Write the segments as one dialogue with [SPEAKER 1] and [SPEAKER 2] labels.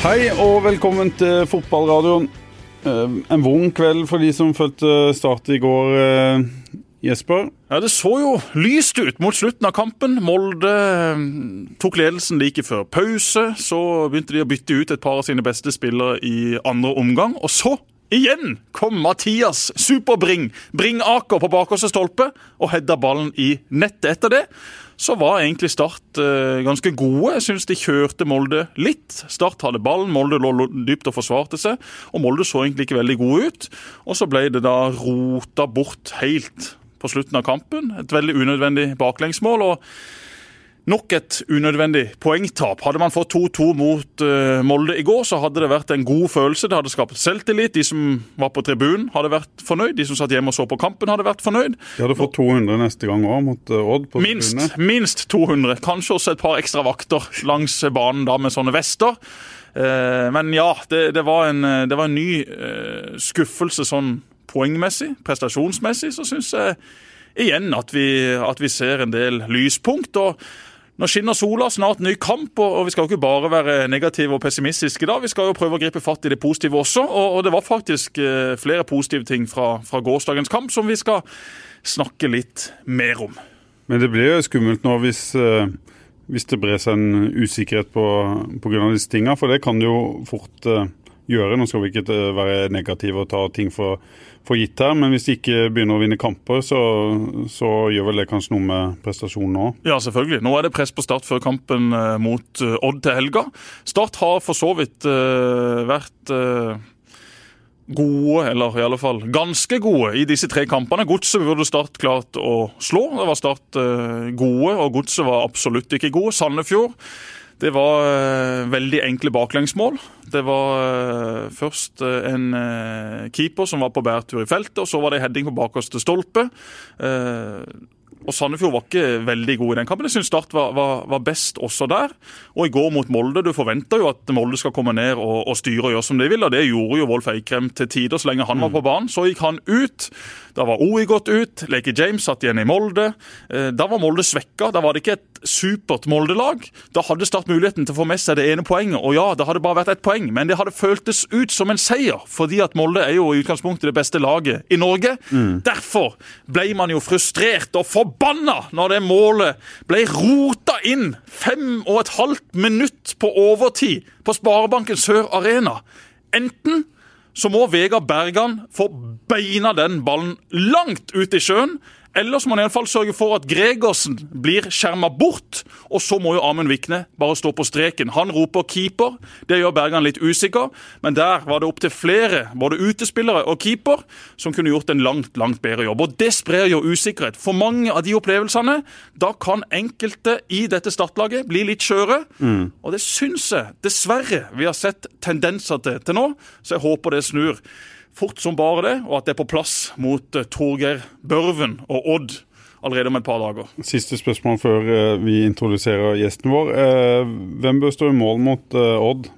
[SPEAKER 1] Hei og velkommen til fotballradioen. Eh, En vond kveld for de som fulgte Start i går, eh, Jesper.
[SPEAKER 2] Ja, Det så jo lyst ut mot slutten av kampen. Molde eh, tok ledelsen like før pause. Så begynte de å bytte ut et par av sine beste spillere i andre omgang. Og så, igjen, kom Mathias Superbring Bring Aker på bakerste stolpe og hedda ballen i nettet. Etter det så var egentlig Start eh, ganske gode. Jeg syns de kjørte Molde litt. Start hadde ballen, Molde lå dypt og forsvarte seg. Og Molde så egentlig ikke veldig gode ut. Og så ble det da rota bort helt på slutten av kampen. Et veldig unødvendig baklengsmål. og Nok et unødvendig poengtap. Hadde man fått 2-2 mot uh, Molde i går, så hadde det vært en god følelse. Det hadde skapt selvtillit. De som var på tribunen, hadde vært fornøyd. De som satt hjemme og så på kampen, hadde vært fornøyd.
[SPEAKER 1] De hadde fått 200 neste gang òg, mot uh, Odd. på
[SPEAKER 2] Minst, minst 200. Kanskje også et par ekstra vakter langs banen da med sånne vester. Uh, men ja, det, det, var en, det var en ny skuffelse sånn poengmessig. Prestasjonsmessig så syns jeg igjen at vi, at vi ser en del lyspunkt. og nå skinner sola, snart ny kamp, og vi skal jo ikke bare være negative og pessimistiske da. Vi skal jo prøve å gripe fatt i det positive også. Og, det var faktisk eh, flere positive ting fra, fra gårsdagens kamp som vi skal snakke litt mer om.
[SPEAKER 1] Men det blir jo skummelt nå hvis, eh, hvis det brer seg en usikkerhet pga. disse tinga, for det kan jo fort eh, gjøre. Nå skal vi ikke eh, være negative og ta ting for, for gitt her, men hvis de ikke begynner å vinne kamper, så, så gjør vel det kanskje noe med prestasjonen nå?
[SPEAKER 2] Ja, selvfølgelig. Nå er det press på Start før kampen eh, mot eh, Odd til helga. Start har for så vidt uh, vært uh, gode, eller i alle fall ganske gode, i disse tre kampene. Godset burde Start klart å slå. Det var Start gode, og Godset var absolutt ikke gode. Sandefjord det var eh, veldig enkle baklengsmål. Det var eh, først eh, en keeper som var på bærtur i feltet, og så var det heading på bakerste stolpe. Og Sandefjord var ikke veldig god i den kampen. Jeg syns Start var, var, var best også der. Og i går mot Molde. Du forventer jo at Molde skal komme ned og, og styre og gjøre som de vil. Og det gjorde jo Wolf Eikrem til tider så lenge han var på banen. Så gikk han ut. Da var OI gått ut. Leke James satt igjen i Molde. Eh, Da var Molde svekka. Da var det ikke et supert Molde-lag. Da hadde Start muligheten til å få med seg det ene poenget. Og ja, det hadde bare vært ett poeng, men det hadde føltes ut som en seier. Fordi at Molde er jo i utgangspunktet det beste laget i Norge. Derfor ble man jo frustrert og forbanna når det målet ble rota inn fem og et halvt minutt på overtid på Sparebanken Sør Arena. Enten så må Vegard Bergan få beina den ballen langt ut i sjøen. Eller så må han i alle fall sørge for at Gregersen blir skjerma bort. Og så må jo Amund Vikne bare stå på streken. Han roper keeper. Det gjør Bergan litt usikker, men der var det opp til flere, både utespillere og keeper, som kunne gjort en langt, langt bedre jobb. Og det sprer jo usikkerhet. For mange av de opplevelsene, da kan enkelte i dette startlaget bli litt skjøre. Og det syns jeg dessverre vi har sett tendenser til til nå, så jeg håper det snur fort som bare det, og at det er på plass mot eh, Torgeir Børven og Odd allerede om et par dager.
[SPEAKER 1] Siste spørsmål før eh, vi introduserer gjesten vår. Eh, Hvem bør stå i mål mot Odd?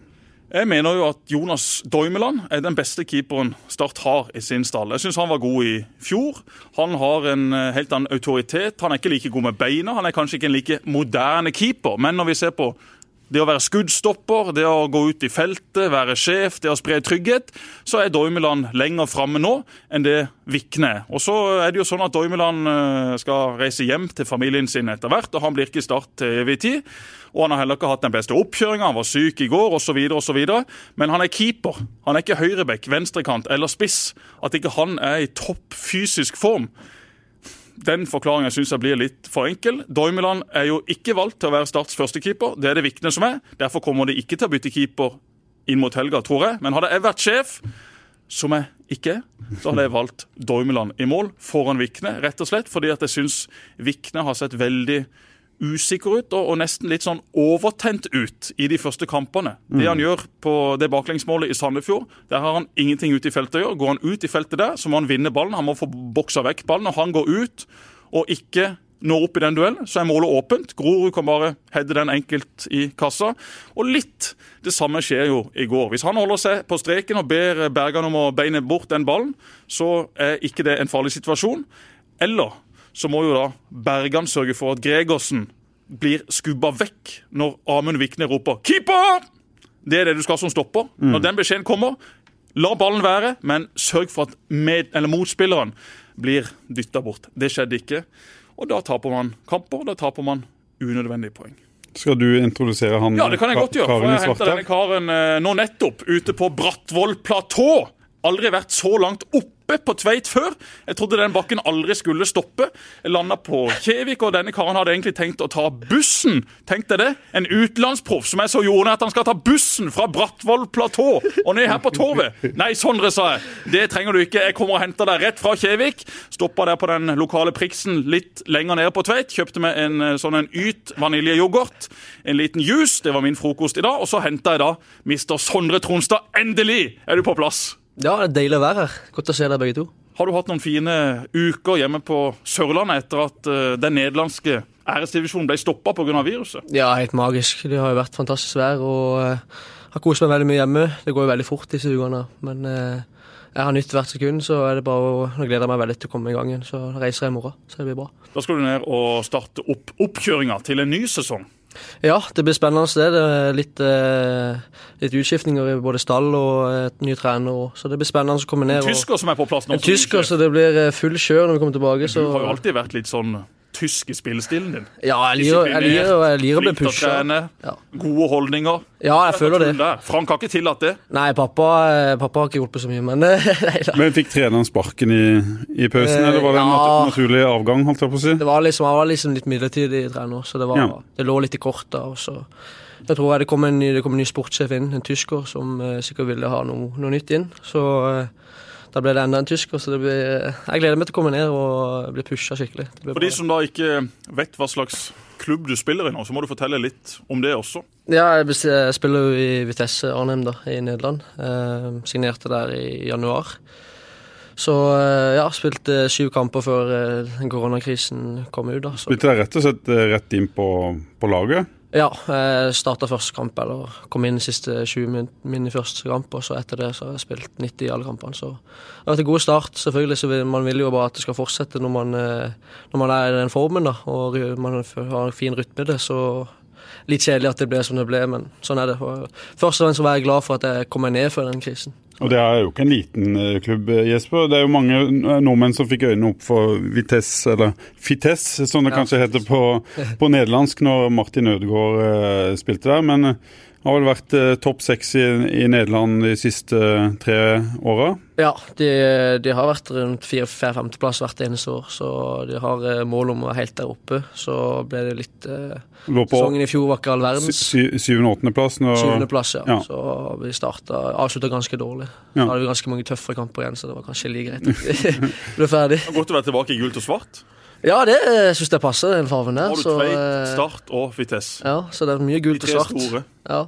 [SPEAKER 2] Jeg mener jo at Jonas Doimeland er den beste keeperen Start har i sin stall. Jeg syns han var god i fjor. Han har en helt annen autoritet. Han er ikke like god med beina. Han er kanskje ikke en like moderne keeper, men når vi ser på det å være skuddstopper, det å gå ut i feltet, være sjef, det å spre trygghet, så er Doimeland lenger framme nå enn det Vikne er. Og så er det jo sånn at Doimeland eh, skal reise hjem til familien sin etter hvert, og han blir ikke i Start til evig tid. Og han har heller ikke hatt den beste oppkjøringa, han var syk i går osv., osv. Men han er keeper. Han er ikke høyrebekk, venstrekant eller spiss. At ikke han er i topp fysisk form, den forklaringa syns jeg blir litt for enkel. Doimeland er jo ikke valgt til å være Starts førstekeeper. Det er det Vikne som er. Derfor kommer de ikke til å bytte keeper inn mot helga, tror jeg. Men hadde jeg vært sjef, som jeg ikke er, så hadde jeg valgt Doimeland i mål foran Vikne. Rett og slett fordi at jeg syns Vikne har sett veldig usikker ut og, og nesten litt sånn overtent ut i de første kampene. Det han gjør på det baklengsmålet i Sandefjord, der har han ingenting ute i feltet å gjøre. Går han ut i feltet der, så må han vinne ballen. Han må få boksa vekk ballen. Og han går ut og ikke når opp i den duellen, så er målet åpent. Grorud kan bare heade den enkelt i kassa. Og litt det samme skjer jo i går. Hvis han holder seg på streken og ber Bergan om å beine bort den ballen, så er ikke det en farlig situasjon. Eller så må jo da Bergan sørge for at Gregersen blir skubba vekk når Amund Vikne roper 'keeper'! Det er det du skal som stopper. Når den beskjeden kommer, la ballen være, men sørg for at med, eller motspilleren blir dytta bort. Det skjedde ikke. Og da taper man kamper, da taper man unødvendige poeng.
[SPEAKER 1] Skal du introdusere han
[SPEAKER 2] Ja, det kan jeg godt gjøre. For jeg henta denne karen eh, nå nettopp ute på Brattvoll platå. Aldri vært så langt oppe på Tveit før. Jeg trodde den bakken aldri skulle stoppe. Jeg landa på Kjevik, og denne karen hadde egentlig tenkt å ta bussen. Tenk deg det. En utenlandsproff som er så jordnær at han skal ta bussen fra Brattvoll platå og ned her på torvet. Nei, Sondre, sa jeg. Det trenger du ikke. Jeg kommer og henter deg rett fra Kjevik. Stoppa der på den lokale Priksen litt lenger nede på Tveit. Kjøpte meg en eh, sånn en Yt vaniljeyoghurt. En liten juice. Det var min frokost i dag. Og så henta jeg da Mr. Sondre Tronstad. Endelig er du på plass!
[SPEAKER 3] Ja, det er deilig å være her. Godt å se dere begge to.
[SPEAKER 2] Har du hatt noen fine uker hjemme på Sørlandet etter at eh, den nederlandske æresdivisjonen ble stoppa pga. viruset?
[SPEAKER 3] Ja, helt magisk. Det har jo vært fantastisk vær og uh, har kost meg veldig mye hjemme. Det går jo veldig fort disse ukene, men uh, jeg har nytt hvert sekund, så er det bare å Nå gleder jeg meg veldig til å komme i gang igjen. Så reiser jeg i morgen, så det blir bra.
[SPEAKER 2] Da skal du ned og starte opp oppkjøringa til en ny sesong.
[SPEAKER 3] Ja, det blir spennende. Det Det er litt, eh, litt utskiftninger i både stall og et ny trener, så det blir spennende å komme ned. og-
[SPEAKER 2] Tysker som er på plass nå.
[SPEAKER 3] En tysker, så det blir eh, full kjør når vi kommer tilbake.
[SPEAKER 2] Du har jo alltid vært litt sånn tysk i spillestilen din.
[SPEAKER 3] ja, jeg liker, jeg jeg liker å bli pusha. Ja.
[SPEAKER 2] gode holdninger.
[SPEAKER 3] Ja, jeg føler det.
[SPEAKER 2] Frank har ikke tillatt det.
[SPEAKER 3] Nei, pappa, eh, pappa har ikke hjulpet så mye, men eh, nei da.
[SPEAKER 1] Men fikk treneren sparken i, i pausen,
[SPEAKER 3] Eh,
[SPEAKER 1] eller var det en
[SPEAKER 3] ja.
[SPEAKER 1] naturlig avgang? holdt jeg på å si?
[SPEAKER 3] Det var liksom, han var liksom litt midlertidig trener, så det, var,
[SPEAKER 1] Ja.
[SPEAKER 3] det lå litt i korta. Og så jeg tror jeg det kom en ny, det kom en ny sportssjef inn, en tysker, som eh, sikkert ville ha noe, noe nytt inn. Så eh, da ble det enda en tysker. Så det blir, jeg gleder meg til å komme ned og bli pusha skikkelig.
[SPEAKER 2] For
[SPEAKER 3] bra.
[SPEAKER 2] de som da ikke vet hva slags klubb du spiller i nå, så må du fortelle litt om det også.
[SPEAKER 3] Ja, jeg jeg spiller jo i Vitesse Arnhem da, i Nederland. Eh, signerte der i januar. Så eh, ja, spilte syv kamper før eh, koronakrisen kom ut. da. Så.
[SPEAKER 1] Spilte deg rett og slett eh, rett inn på, på laget?
[SPEAKER 3] Ja, jeg starta første kamp, eller kom inn siste 20 min, i første kamp, og så etter det så har jeg spilt 90 i alle kampene. Så det har vært en god start. Selvfølgelig så man vil jo bare at det skal fortsette når man, eh, når man er i den formen, da, og man har en fin rytme i det. Så litt kjedelig at det ble som det ble, men sånn er det. Først og fremst var jeg glad for at jeg kom meg ned før den krisen.
[SPEAKER 1] Og Det er jo ikke en liten eh, klubb, eh, Jesper. Det er jo mange eh, nordmenn som fikk øynene opp for Vitesse, eller Fitesse, som det
[SPEAKER 3] Ja.
[SPEAKER 1] kanskje heter på, på nederlandsk, når Martin Ødegaard spilte der. Men har vel vært eh, topp seks i, i Nederland de siste eh, tre åra.
[SPEAKER 3] Ja, de, de har vært rundt fire-femteplass hvert eneste år, så de har eh, mål om å være helt der oppe. Så ble det litt eh,
[SPEAKER 1] på
[SPEAKER 3] Sesongen i fjor var ikke all verdens.
[SPEAKER 1] sy- syvende-åttendeplass.
[SPEAKER 3] Syvendeplass, ja.
[SPEAKER 1] Ja.
[SPEAKER 3] Så vi starta Avslutta ganske dårlig.
[SPEAKER 1] Ja.
[SPEAKER 3] Hadde vi ganske mange tøffe kamper igjen, så det var kanskje like greit at vi ble ferdig.
[SPEAKER 2] Det er Godt å være tilbake i gult og svart.
[SPEAKER 3] Ja, det syns jeg passer, den fargen der.
[SPEAKER 2] Har du
[SPEAKER 3] Så,
[SPEAKER 2] Tveit,
[SPEAKER 3] eh,
[SPEAKER 2] Start og Vitesse.
[SPEAKER 3] ja, så det er mye gult og svart.
[SPEAKER 2] store.
[SPEAKER 3] Ja,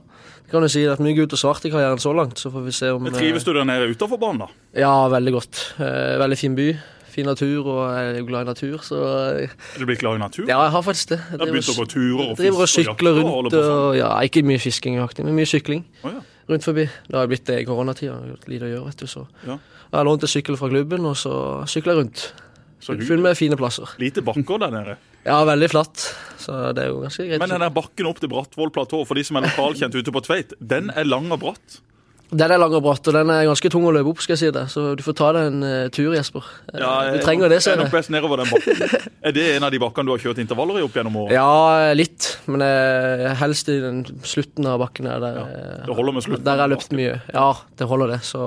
[SPEAKER 3] det kan du si. Det er mye gult og svart i karrieren så langt, så får vi se om
[SPEAKER 2] Men Trives du der nede utenfor banen, da?
[SPEAKER 3] eh, Ja, veldig godt. Eh, veldig fin by. Fin natur, og jeg er jo glad i natur, så eh,
[SPEAKER 2] Er du blitt glad i natur?
[SPEAKER 3] Ja, jeg har faktisk det. Jeg
[SPEAKER 2] driver, å gå turer og
[SPEAKER 3] driver og sykler
[SPEAKER 2] og
[SPEAKER 3] rundt
[SPEAKER 2] på sånn?
[SPEAKER 3] og Ja, ikke mye fisking, men mye sykling.
[SPEAKER 2] oh, ja.
[SPEAKER 3] rundt forbi. Det har blitt det i koronatida. Lite å gjøre, vet du. Så
[SPEAKER 2] Ja.
[SPEAKER 3] jeg har lånt en sykkel fra klubben, og så sykler jeg rundt. Full med fine plasser.
[SPEAKER 2] Lite bakker der nede.
[SPEAKER 3] Ja, veldig flatt. Så det er jo ganske greit.
[SPEAKER 2] Men den der bakken opp til Brattvoll platå, for de som er lokalkjent ute på Tveit, den er lang og bratt.
[SPEAKER 3] Den er lang og bratt, og den er ganske tung å løpe opp, skal jeg si det. Så du får ta deg en uh, tur, Jesper. Eh, du trenger det,
[SPEAKER 2] Jeg er best nedover den bakken. Er det en av de bakkene du har kjørt intervaller i opp gjennom året?
[SPEAKER 3] Ja, litt. Men jeg, helst i den slutten av bakken her. Der, ja,
[SPEAKER 2] Det holder med slutten.
[SPEAKER 3] der har løpt mye. Ja, det holder det. Så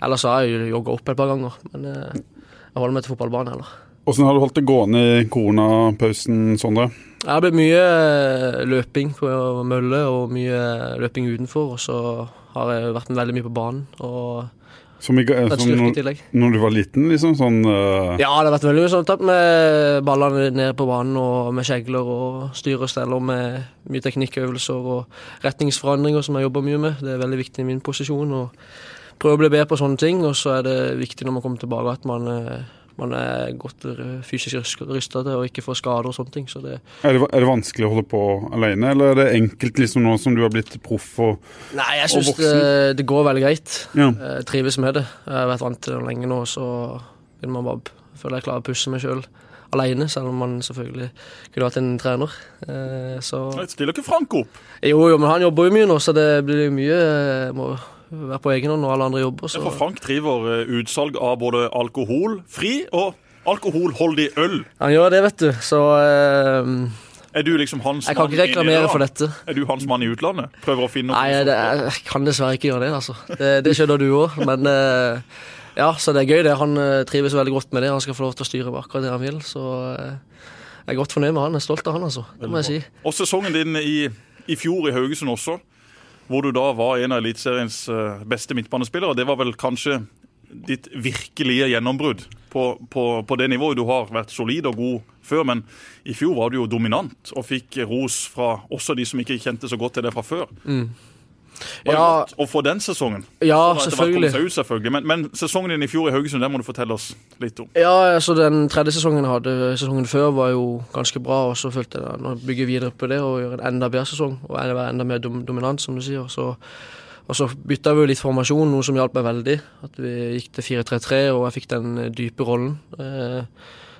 [SPEAKER 3] ellers har jeg jo jogga opp et par ganger. Men eh, jeg holder meg til fotballbanen heller.
[SPEAKER 1] Åssen har du holdt det gående i koronapausen, Sondre?
[SPEAKER 3] Det har blitt mye eh, løping på mølle og mye løping utenfor. Og så har jeg vært veldig mye på banen og
[SPEAKER 1] Som, i, ga- som når, når du var liten, liksom? Sånn uh...
[SPEAKER 3] Ja, det har vært veldig mye sånn tatt med ballene ned på banen og med kjegler og styr og steller med mye teknikkøvelser og retningsforandringer som jeg jobber mye med. Det er veldig viktig i min posisjon. og Prøve å bli bedre på sånne ting, og så er det viktig når man kommer tilbake at man, eh, man er godt eh, fysisk rysta til og ikke får skader og sånne ting. Så det,
[SPEAKER 1] er, det, er det vanskelig å holde på alene, eller er det enkelt liksom nå som du har blitt proff og voksen?
[SPEAKER 3] Nei, jeg syns det, det går veldig greit.
[SPEAKER 1] Ja.
[SPEAKER 3] Jeg trives med det. Jeg har vært vant til det lenge nå, så vil man bare føle jeg klarer å pusse meg sjøl alene, selv om man selvfølgelig kunne vært en trener. Eh, så
[SPEAKER 2] stiller ikke Frank opp.
[SPEAKER 3] Jo, jo, men han jobber jo mye nå, så det blir mye eh, Må være på egen hånd når alle andre jobber. Så.
[SPEAKER 2] For Frank driver eh, utsalg av både alkoholfri og alkoholholdig øl.
[SPEAKER 3] Han gjør det, vet du. Så eh,
[SPEAKER 2] Er du liksom hans
[SPEAKER 3] jeg kan ikke reklamere for dette.
[SPEAKER 2] Er du hans mann i utlandet? Prøver å finne
[SPEAKER 3] Nei, det, jeg kan dessverre ikke gjøre det, altså. Det, det skjønner du òg, men eh, ja, så det er gøy, det. Han eh, trives veldig godt med det. Han skal få lov til å styre med akkurat det han vil. Så eh, jeg er godt fornøyd med han. Jeg er stolt av han, altså. Det må jeg si.
[SPEAKER 2] Og sesongen din i, i fjor i Haugesund også, hvor du da var en av Eliteseriens eh, beste midtbanespillere. Det var vel kanskje ditt virkelige gjennombrudd på, på, på det nivået. Du har vært solid og god før, men i fjor var du jo dominant og fikk ros fra også de som ikke kjente så godt til det fra før. Var det
[SPEAKER 3] Ja,
[SPEAKER 2] godt å få den sesongen?
[SPEAKER 3] ja
[SPEAKER 2] det
[SPEAKER 3] selvfølgelig.
[SPEAKER 2] ut, selvfølgelig. Men, men sesongen din i fjor i Haugesund, den må du fortelle oss litt om.
[SPEAKER 3] Ja, altså Den tredje sesongen jeg hadde sesongen før, var jo ganske bra. Og så følte jeg at å bygge videre på det og gjøre en enda bedre sesong. Og være enda mer dom dominant, som du sier. Så, og så bytta vi jo litt formasjon, noe som hjalp meg veldig. At vi gikk til 4-3-3, og jeg fikk den dype rollen. Eh,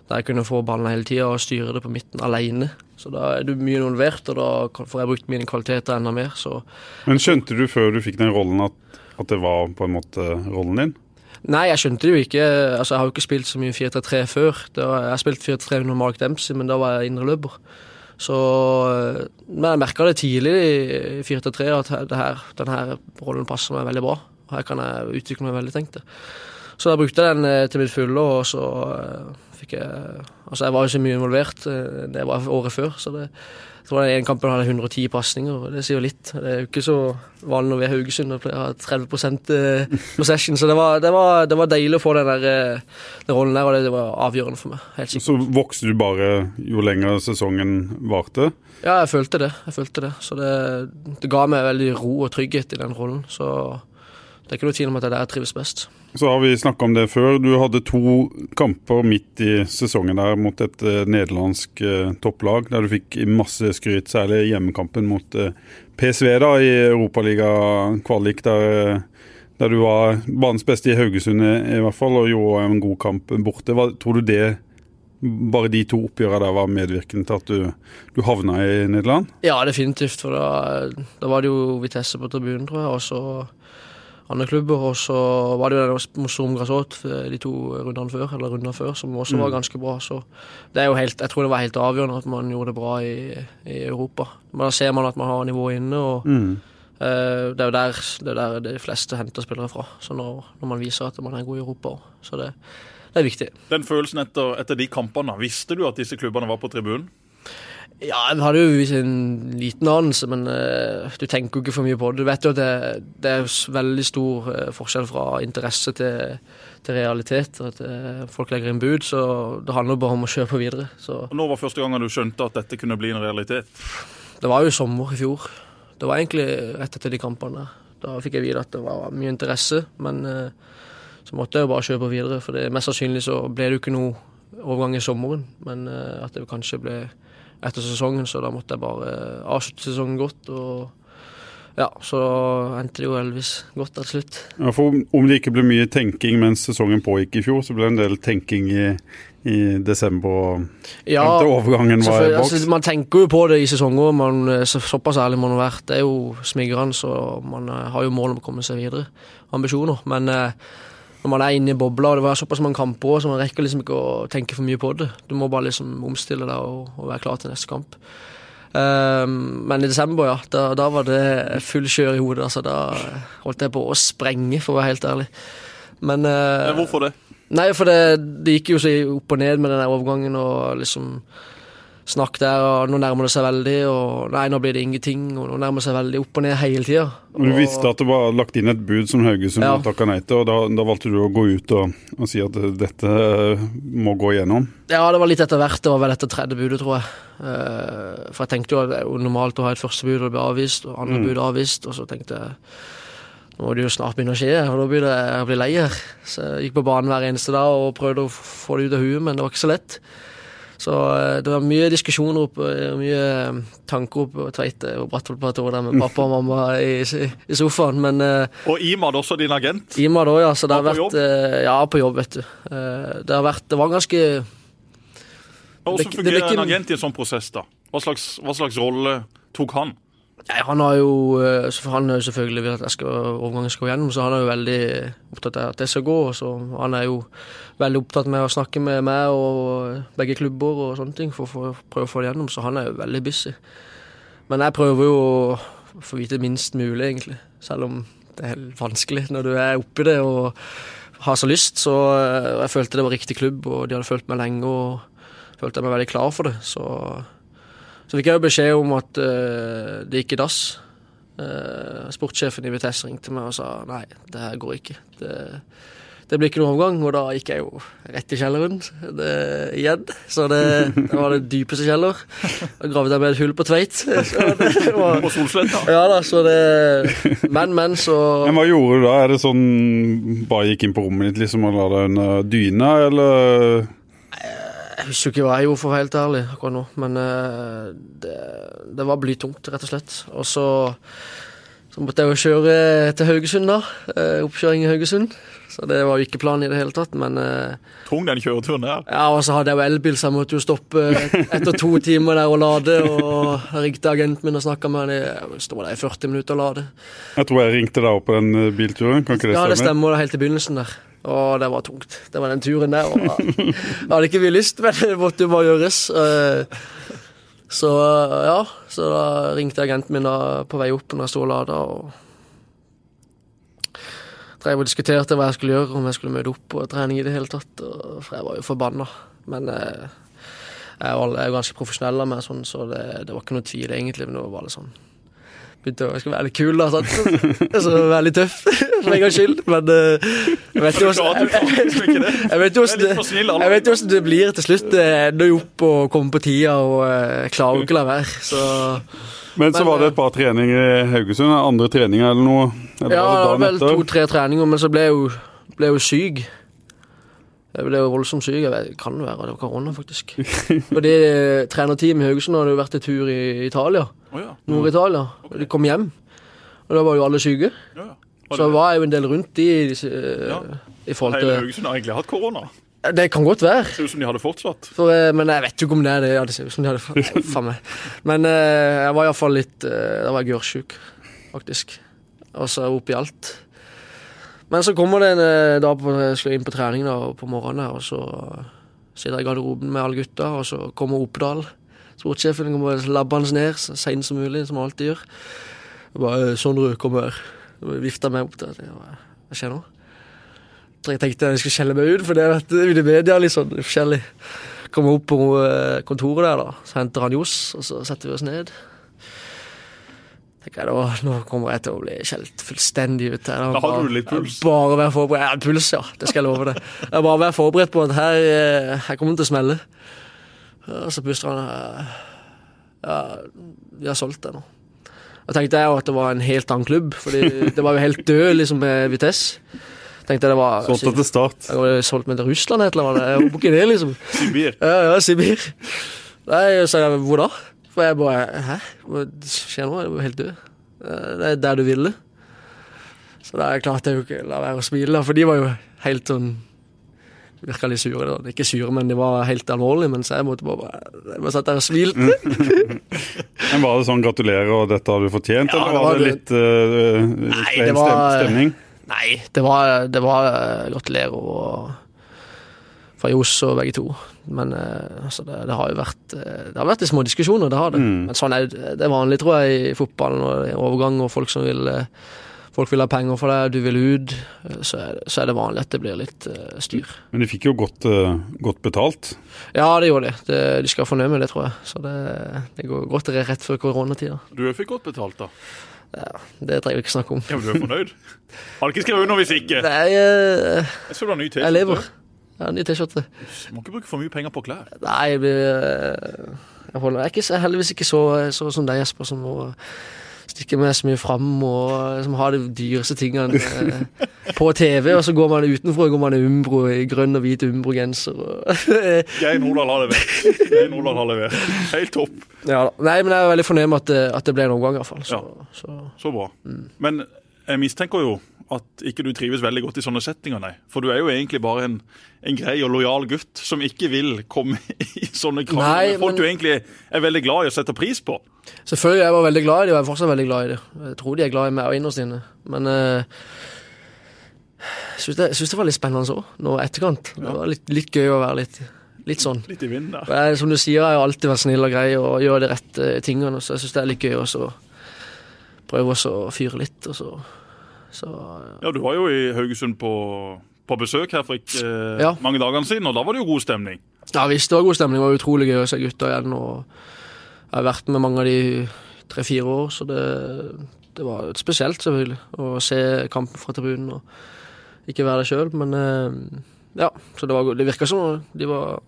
[SPEAKER 3] der jeg kunne få ballen hele tida og styre det på midten alene. Så da er du mye involvert, og da får jeg brukt mine kvaliteter enda mer. Så
[SPEAKER 1] Men skjønte du før du fikk den rollen at, at det var på en måte rollen din?
[SPEAKER 3] Nei, jeg skjønte det jo ikke. Altså, Jeg har jo ikke spilt så mye 4-3-3 før. Var, jeg har spilt 4-3 under Mark Dempsey, men da var jeg indreløper. Så eh, Men jeg merka det tidlig i 4-3 at det her, denne rollen passer meg veldig bra. Her kan jeg utvikle meg veldig, tenkte jeg. Så da brukte jeg den eh, til mitt fulle, og så eh, fikk jeg Altså, jeg var jo så mye involvert. eh, Det var året før, så det jeg tror den ene kampen hadde 110 pasninger, det sier jo litt. Det er jo ikke så vanlig når vi er Haugesund og pleier å ha 30 eh, possession, så det var, det, var, det var deilig å få den, der, eh, den rollen der, og det, det var avgjørende for meg. Helt sikkert.
[SPEAKER 1] Så vokste du bare jo lenger sesongen varte?
[SPEAKER 3] Ja, jeg følte det. jeg følte det. Så det, det ga meg veldig ro og trygghet i den rollen. Så det er ikke noe tvil om at det er der jeg trives best.
[SPEAKER 1] Så har vi snakka om det før. Du hadde to kamper midt i sesongen der mot et eh, nederlandsk eh, topplag, der du fikk masse skryt, særlig hjemmekampen mot eh, PSV da i Europaliga-kvalik, der, der du var banens beste i Haugesund i, i hvert fall, og gjorde en god kamp borte. Hva, tror du det bare de to oppgjørene der var medvirkende til at du, du havna i Nederland?
[SPEAKER 3] Ja, definitivt. For da, da var det jo Vitesse på tribunen, tror jeg, og så andre klubber. Og så var det jo den mot Storm Grasot de to rundene før, eller runder før, som også var ganske bra. Så det er jo helt, jeg tror det var helt avgjørende at man gjorde det bra i, i Europa. Men da ser man at man har nivået inne, og
[SPEAKER 1] Mm.
[SPEAKER 3] uh, det er jo der, det er der de fleste henter spillere fra. Så når, når man viser at man er god i Europa. Så det, det er viktig.
[SPEAKER 2] Den følelsen etter, etter de kampene, visste du at disse klubbene var på tribunen?
[SPEAKER 3] Ja, jeg hadde jo en liten anelse, men uh, du tenker jo ikke for mye på det. Du vet jo at det, det er veldig stor uh, forskjell fra interesse til, til realitet. At uh, folk legger inn bud, så det handler jo bare om å kjøpe videre. Så
[SPEAKER 2] Når var første gangen du skjønte at dette kunne bli en realitet?
[SPEAKER 3] det var jo sommer i fjor. Det var egentlig rett etter de kampene. Da fikk jeg vite at det var mye interesse, men så måtte jeg jo bare kjøpe videre. For det, mest sannsynlig så ble det jo ikke noe overgang i sommeren, men at det kanskje ble etter sesongen, så da måtte jeg bare eh, avslutte sesongen godt. Og ja, så endte det jo heldigvis godt til slutt.
[SPEAKER 1] Ja, for om- det ikke ble mye tenking mens sesongen pågikk i fjor, så ble det en del tenking i, i desember
[SPEAKER 3] Ja,
[SPEAKER 1] til overgangen var i boks.
[SPEAKER 3] altså, man tenker jo på det i sesonger, man, eh, så, såpass ærlig man være. Det er jo smigrende, så man eh, har jo mål om å komme seg videre. Ambisjoner. Men eh, når man er inne i bobla, og det var såpass mange kamper, også, så man rekker liksom ikke å tenke for mye på det. Du må bare liksom omstille deg og, og være klar til neste kamp. Um, men i desember, ja, da, da var det full kjør i hodet. Altså, da holdt jeg på å sprenge, for å være helt ærlig. Men
[SPEAKER 2] uh, Hvorfor det?
[SPEAKER 3] Nei, for det, det gikk jo så opp og ned med den overgangen og liksom snakk der, og nå nærmer det seg veldig, og nei, nå blir det ingenting, og nå nærmer det seg veldig opp og ned hele tida.
[SPEAKER 1] Og Du visste at det var lagt inn et bud som Haugesund
[SPEAKER 3] Ja.
[SPEAKER 1] takka nei til, og da, da valgte du å gå ut og, og si at dette må gå igjennom.
[SPEAKER 3] Ja, det var litt etter hvert. Det var vel etter tredje budet, tror jeg. Eh, for jeg tenkte jo at det er jo normalt å ha et første bud, og det blir avvist, og andre bud avvist, og så tenkte jeg nå må det jo snart begynne å skje, og da begynner jeg å bli lei her. Så jeg gikk på banen hver eneste dag og prøvde å få det ut av huet, men det var ikke så lett. Så eh, det var mye diskusjoner oppe, mye eh, tanker oppe på Tveite og Brattvollplatået der med pappa og mamma i, i sofaen. Men eh,
[SPEAKER 2] Og Imad, også din agent.
[SPEAKER 3] Imad òg, ja. Så det har vært eh, Ja, på jobb, vet du. Eh, det har vært Det var ganske
[SPEAKER 2] Hvordan
[SPEAKER 3] det- det
[SPEAKER 2] fungerer
[SPEAKER 3] ikke-
[SPEAKER 2] en agent i en sånn prosess, da? Hva slags, hva slags rolle tok han?
[SPEAKER 3] Nei, han har jo eh, Han har selvfølgelig vil at skal, overgangen skal gå gjennom, så han er jo veldig opptatt av at det skal gå. Så han er jo veldig opptatt med å snakke med meg og begge klubber og sånne ting for, å prøve å få det gjennom, så han er jo veldig busy. Men jeg prøver jo å få vite minst mulig, egentlig. Selv om det er helt vanskelig når du er oppi det og har så lyst. Så jeg følte det var riktig klubb, og de hadde fulgt meg lenge og følte jeg meg veldig klar for det. Så så fikk jeg jo beskjed om at uh, det gikk i dass. Uh, sportssjefen i Vitesse ringte meg og sa nei, det her går ikke. Det, det blir ikke noen overgang, og da gikk jeg jo rett i kjelleren det, igjen. Så det, det var det dypeste kjeller. Da gravde jeg med et hull på Tveit. Så det var,
[SPEAKER 2] På Solsletta?
[SPEAKER 3] ja da, så det Men, men, så
[SPEAKER 1] Men hva gjorde du da? Er det sånn bare gikk inn på rommet ditt liksom og la deg under dyna, eller
[SPEAKER 3] Jeg husker ikke hva jeg gjorde, for å være helt ærlig, akkurat nå. Men eh, det, det var blytungt, rett og slett. Og så, så måtte jeg jo kjøre til Haugesund, da. Eh, oppkjøring i Haugesund. Så det var jo ikke planen i det hele tatt, men eh,
[SPEAKER 2] Tung den kjøreturen der.
[SPEAKER 3] Ja, og så hadde jeg jo elbil, så jeg måtte jo stoppe etter to timer der og lade. Og jeg ringte agenten min og snakka med han. Jeg sto der i 40 minutter og lade.
[SPEAKER 1] Jeg tror jeg ringte deg opp på den bilturen, kan ikke det stemme?
[SPEAKER 3] Ja, det stemmer, det er helt i begynnelsen der. Og det var tungt. Det var den turen der. Og jeg hadde ikke mye lyst, men det måtte jo bare gjøres. Eh, Så ja, så da ringte agenten min på vei opp når jeg sto og lada. Og drev og diskuterte hva jeg skulle gjøre, om jeg skulle møte opp på trening i det hele tatt. For jeg var jo forbanna. Men eh, jeg er jo ganske profesjonell av meg, sånn, så det, det var ikke noe tvil, egentlig. Men det var bare sånn Begynte å skal være litt kul, da. Sant? Så være litt tøff, for en gangs skyld. Men vet jo
[SPEAKER 2] det.
[SPEAKER 3] jeg vet jo hvordan det blir til slutt. Det ender jo opp å komme på tida, og eh, jeg klarer jo ikke å la være. Så
[SPEAKER 1] Men så var det
[SPEAKER 3] eh,
[SPEAKER 1] et par treninger i Haugesund, andre treninger eller noe? Eller
[SPEAKER 3] ja, det var vel to-tre treninger, men så ble jeg jo, ble jeg jo syk. Jeg ble voldsomt syk. Jeg kan være det var korona, faktisk. Og det trenerteamet i Haugesund hadde jo vært en tur i Italia.
[SPEAKER 2] Oh, ja.
[SPEAKER 3] Nord-Italia. Og de kom hjem. Og da var jo alle syke.
[SPEAKER 2] ja, ja.
[SPEAKER 3] Så var jeg jo en del rundt de disse,
[SPEAKER 2] Ja.
[SPEAKER 3] i forhold
[SPEAKER 2] Hele
[SPEAKER 3] til
[SPEAKER 2] Haugesund har egentlig hatt korona.
[SPEAKER 3] Det kan godt være.
[SPEAKER 2] Ser ut som de hadde fortsatt.
[SPEAKER 3] For, eh, men jeg vet jo ikke om det er det. Ja, det ser ut som de hadde faen meg. Men eh, jeg var iallfall litt eh, Da var jeg gørrsjuk, faktisk. Og så oppi alt. Men så kommer det en eh, dag på, jeg skal inn på trening da, på morgenen, og så sitter jeg i garderoben med alle gutta, og så kommer Opedal. Sportssjefen kommer labbende ned så seint som mulig, som han alltid gjør. Jeg bare 'Sondre, kom her'. Vifta meg opp der. Hva skjer nå? Jeg tenkte jeg skulle skjelle meg ut, for det er ute i media litt sånn forskjellig. Kommer opp på eh, kontoret der, da. Så henter han Johs, og så setter vi oss ned. Tenker jeg da, Nå kommer jeg til å bli skjelt fullstendig ut her.
[SPEAKER 2] Da har du litt puls.
[SPEAKER 3] Bare være forberedt. Ja, puls, ja. Det skal jeg love deg. Jeg bare være forberedt på at her, eh, her kommer det til å smelle. Og så puster han eh, Ja, vi har solgt det nå. Da tenkte jeg jo at det var en helt annen klubb, Fordi det var jo helt død liksom med Vitesse. Tenkte jeg det var
[SPEAKER 1] Solgt til start.
[SPEAKER 3] jeg solgt meg til Russland et eller annet. Jeg håper ikke det, liksom.
[SPEAKER 2] Sibir.
[SPEAKER 3] Ja, ja, Sibir. Nei, så jeg, hvor da? For jeg bare Hæ? Hva skjer nå? Er du helt død. Det er der du ville. Så da klarte jeg jo ikke å la være å smile, for de var jo helt sånn Virka litt sure. da. Ikke sure, men de var helt alvorlige. Mens jeg måtte bare Jeg bare satt der og smilte.
[SPEAKER 1] Men Var det sånn 'gratulerer, og dette har du fortjent',
[SPEAKER 3] Ja,
[SPEAKER 1] eller
[SPEAKER 3] det
[SPEAKER 1] var
[SPEAKER 3] var
[SPEAKER 1] det litt uh,
[SPEAKER 3] Nei, det var-
[SPEAKER 1] stem- stemning?
[SPEAKER 3] Nei, det var, det var eh, gratulerer og fra Johs og begge to. Men eh, altså, det, det har jo vært eh, Det har vært små diskusjoner, det har det.
[SPEAKER 1] Mm.
[SPEAKER 3] Men sånn er det er vanlig, tror jeg, i fotballen og i overgang, og folk som vil eh, Folk vil ha penger for deg, du vil ut. Så er det, så er det vanlig at det blir litt uh, styr.
[SPEAKER 1] Men de fikk jo godt, uh, godt betalt.
[SPEAKER 3] Ja, det gjorde de. Det, de skal være fornøyd med det, tror jeg. Så det, det går godt det er rett før koronatida.
[SPEAKER 2] Du fikk godt betalt, da.
[SPEAKER 3] Ja, Det trenger vi ikke snakke om.
[SPEAKER 2] Ja, men du er fornøyd? Har du ikke skrevet under hvis ikke.
[SPEAKER 3] Nei, uh,
[SPEAKER 2] Jeg
[SPEAKER 3] jeg lever. Har ny T-skjorte.
[SPEAKER 2] Må ikke bruke for mye penger på klær.
[SPEAKER 3] Nei, jeg blir eh, Jeg, holder, jeg er ikke, så- heldigvis ikke så, så som deg, Jesper, som må stikke meg så mye fram og eh, som har de dyreste tingene eh, på TV, og så går man utenfor går man i Umbro i grønn og hvit Umbro-genser. og-
[SPEAKER 2] Geir Nordland har levert. Geir Nordland har levert. Helt topp.
[SPEAKER 3] ja. Nei, men jeg er veldig fornøyd med at at det ble en omgang, i hvert fall. Så,
[SPEAKER 2] Ja.
[SPEAKER 3] så
[SPEAKER 2] Så bra. Men jeg mistenker jo at ikke du trives veldig godt i sånne settinger, nei. For du er jo egentlig bare en, en grei og lojal gutt som ikke vil komme i sånne krangler. Folk
[SPEAKER 3] men-
[SPEAKER 2] du egentlig er veldig glad i og setter pris på.
[SPEAKER 3] Selvfølgelig jeg var veldig glad i det, og jeg er fortsatt veldig glad i det. Jeg tror de er glad i meg og innerst inne. Men uh... jeg syns det, var litt spennende òg, nå etterkant. Det var litt, litt gøy å være litt, litt sånn.
[SPEAKER 2] Litt i vinden
[SPEAKER 3] da. Jeg, som du sier, jeg har alltid vært snill og grei og gjør de rette tingene, så jeg syns det er litt gøy også å prøve også å fyre litt, og så, så
[SPEAKER 2] Ja, du var jo i Haugesund på, på besøk her for ikke eh,
[SPEAKER 3] Ja.
[SPEAKER 2] mange dagene siden, og da var det jo god stemning.
[SPEAKER 3] Ja visst, det var god stemning. Det var utrolig gøy å se gutta igjen. Og jeg har vært med mange av de tre-fire år, så det, det var spesielt, selvfølgelig. Å se kampen fra tribunen og ikke være der sjøl. Men eh, ja, så det, var, det virka som det var,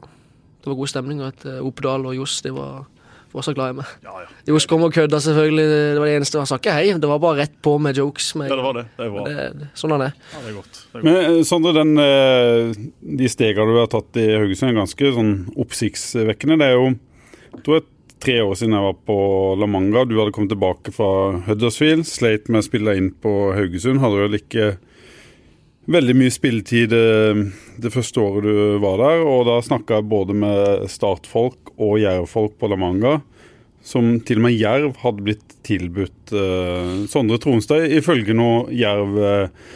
[SPEAKER 3] det var god stemning, og at eh, Opedal og Johs de var fortsatt glad i meg.
[SPEAKER 2] Ja, ja.
[SPEAKER 3] Johs kom og kødda, selvfølgelig. Det var det eneste. Han sa ikke hei, det var bare rett på med jokes. Med,
[SPEAKER 2] Ja, det var det. Det var,
[SPEAKER 3] det, sånn han er.
[SPEAKER 2] ja, det er godt. Det er godt.
[SPEAKER 1] Men eh, Sondre, den, eh, de stegene du har tatt i Haugesund er ganske sånn oppsiktsvekkende. Det er jo jeg tror er tre år siden jeg var på La Manga. Du hadde kommet tilbake fra Huddersfield. Sleit med å spille inn på Haugesund. Hadde vel ikke veldig mye spilletid det, det første året du var der. Og da snakka jeg både med startfolk og jervfolk på La Manga. Som til og med Jerv hadde blitt tilbudt uh, Sondre Tronstad, ifølge noe Jerv uh,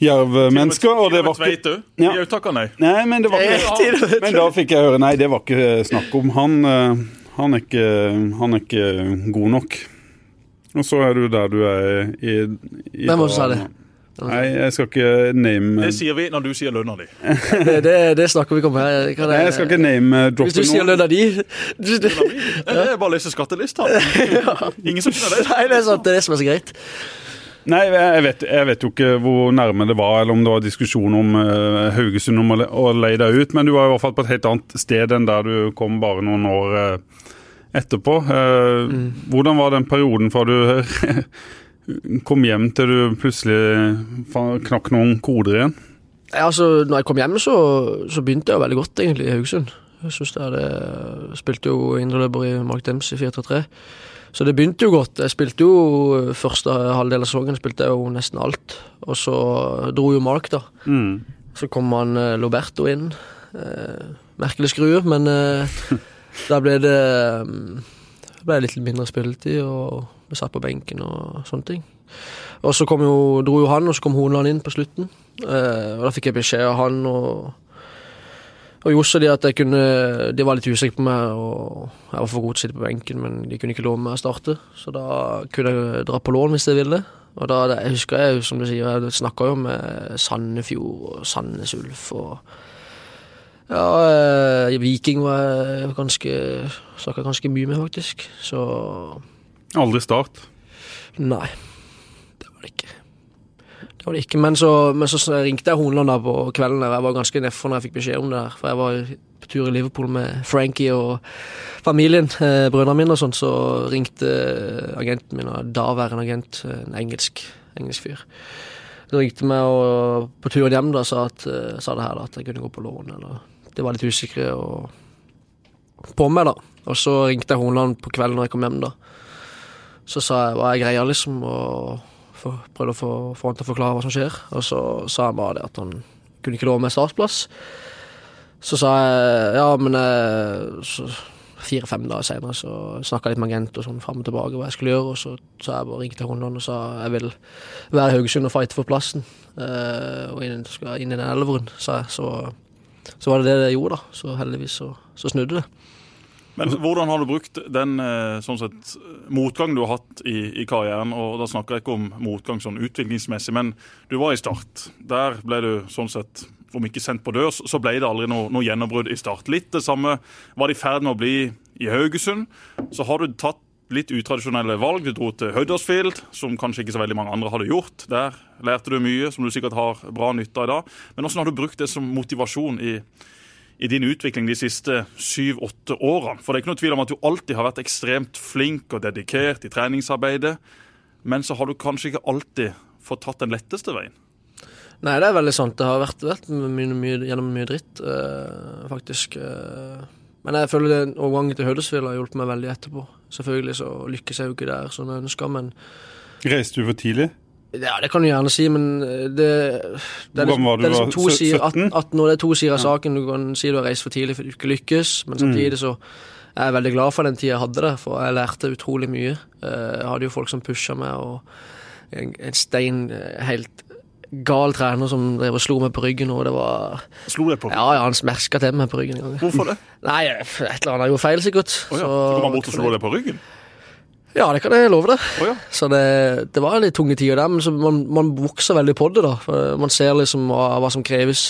[SPEAKER 1] Jerv-mennesker. Og det var ikke. Ja.
[SPEAKER 2] De òg takka nei.
[SPEAKER 1] Nei, men det var ikke Men da fikk jeg høre nei, det var ikke snakk om. Han, eh, han, er, ikke, han er ikke god nok. Og så er du der du er i, i
[SPEAKER 3] Hvem var det som sa det?
[SPEAKER 1] Nei, jeg skal ikke name
[SPEAKER 2] Det sier vi når du sier lønna di.
[SPEAKER 3] Det, det, det snakker vi ikke om her.
[SPEAKER 1] Nei, jeg skal ikke name
[SPEAKER 3] Hvis du sier
[SPEAKER 1] noen.
[SPEAKER 3] lønna di
[SPEAKER 2] Det er bare å lese skattelista. Ingen som skjønner det.
[SPEAKER 3] Nei, det er sant. Det er det som er så greit.
[SPEAKER 1] Nei, jeg vet, jeg vet jo ikke hvor nærme det var, eller om det var diskusjon om uh, Haugesund om å, le- å leie deg ut, men du var i hvert fall på et helt annet sted enn der du kom bare noen år uh, etterpå. Eh, Hvordan var den perioden fra du kom hjem til du plutselig knakk noen koder igjen?
[SPEAKER 3] Ja, altså, når jeg kom hjem, så, så begynte jeg jo veldig godt, egentlig, i Haugesund. Jeg synes jeg hadde Spilte jo indreløper i Mark Dems i 4-3-3. Så det begynte jo godt. Jeg spilte jo første halvdel av sesongen spilte jeg jo nesten alt. Og så dro jo Mark, da.
[SPEAKER 1] Mm.
[SPEAKER 3] Så kom han eh, Loberto inn. Eh, merkelig skrue, men eh, da ble det mm, ble det litt mindre spilletid og ble satt på benken og sånne ting. Og så kom jo, dro jo han, og så kom Honeland inn på slutten. Eh, og da fikk jeg beskjed av han og og Josse de at jeg kunne De var litt usikre på meg, og jeg var for god til å sitte på benken, men de kunne ikke love meg å starte. Så da kunne jeg dra på lån hvis jeg ville. Og da, jeg husker jeg, som du sier, jeg snakka jo med Sandefjord og Sandnes Ulf og Ja, eh, Viking var jeg ganske Snakka ganske mye med, faktisk. Så
[SPEAKER 1] Aldri Start.
[SPEAKER 3] Nei, det var det ikke. Det var det ikke, Men så, men så ringte jeg Hornland da på kvelden. der. Jeg var ganske nedfor når jeg fikk beskjed om det. her, For jeg var på tur i Liverpool med Frankie og familien, eh, brødrene mine og sånn. Så ringte agenten min, og daværende agent, en engelsk, engelsk fyr. Så ringte meg og, på turen hjem da, sa, at, eh, sa det her da, at jeg kunne gå på lån. eller Det var litt usikre og, på meg, da. Og så ringte jeg Hornland på kvelden når jeg kom hjem. da. Så sa jeg hva er greia, liksom, og prøvde å få, få han til å forklare hva som skjer. Og så sa han bare det at han kunne ikke love meg startplass. Så sa jeg ja, men eh, Fire-fem dager senere så snakka jeg litt med agent og sånn fram og tilbake hva jeg skulle gjøre, og så sa jeg bare ringte til Hornland og sa jeg vil være i Haugesund og fighte for plassen. Uh, og inn, inn i den elveren, sa jeg. Så, så var det det jeg gjorde, da. Så heldigvis så, så snudde det.
[SPEAKER 2] Men hvordan har du brukt den eh, sånn sett, motgang du har hatt i, i karrieren? Og da snakker jeg ikke om motgang sånn utviklingsmessig, men du var i Start. Der ble du sånn sett, om ikke sendt på dør, så ble det aldri noe, noe gjennombrudd i Start. Litt det samme var det i ferd med å bli i Haugesund. Så har du tatt litt utradisjonelle valg. Du dro til Huddersfield, som kanskje ikke så veldig mange andre hadde gjort. Der lærte du mye som du sikkert har bra nytte av i dag. Men hvordan har du brukt det som motivasjon i i din utvikling de siste syv-åtte årene. For det er ikke noe tvil om at du alltid har vært ekstremt flink og dedikert i treningsarbeidet, men så har du kanskje ikke alltid fått tatt den letteste veien.
[SPEAKER 3] Nei, det er veldig sant. Det har vært, vært mye, mye, gjennom mye dritt, øh, faktisk. eh. men jeg føler den overgangen til Hødesvill har hjulpet meg veldig etterpå. Selvfølgelig så lykkes jeg jo ikke der som jeg ønsker, men
[SPEAKER 1] Reiste du for tidlig?
[SPEAKER 3] Ja, det kan du gjerne si, men eh, det, det, er,
[SPEAKER 1] var du?
[SPEAKER 3] det er liksom to
[SPEAKER 1] sier
[SPEAKER 3] sider,
[SPEAKER 1] 17?
[SPEAKER 3] 18, 18 år, det er to sider av saken. Du kan si du har reist for tidlig for du ikke lykkes, men samtidig så er jeg veldig glad for den tida jeg hadde det, for jeg lærte utrolig mye. Eh, Jeg hadde jo folk som pusha meg, og en, en stein eh, helt gal trener som drev og slo meg på ryggen, og det var
[SPEAKER 2] Slo deg på?
[SPEAKER 3] Ja, ja, han smerka til meg på ryggen.
[SPEAKER 2] Hvorfor det?
[SPEAKER 3] Nei, et eller annet jeg gjorde feil, sikkert.
[SPEAKER 2] Oh, ja. Så kom han bort og slo deg på ryggen?
[SPEAKER 3] Ja, det kan jeg love deg.
[SPEAKER 2] Oh, ja.
[SPEAKER 3] Så det, det var litt tunge tider der, men man, man vokser veldig på det. da. Man ser liksom hva, hva som kreves.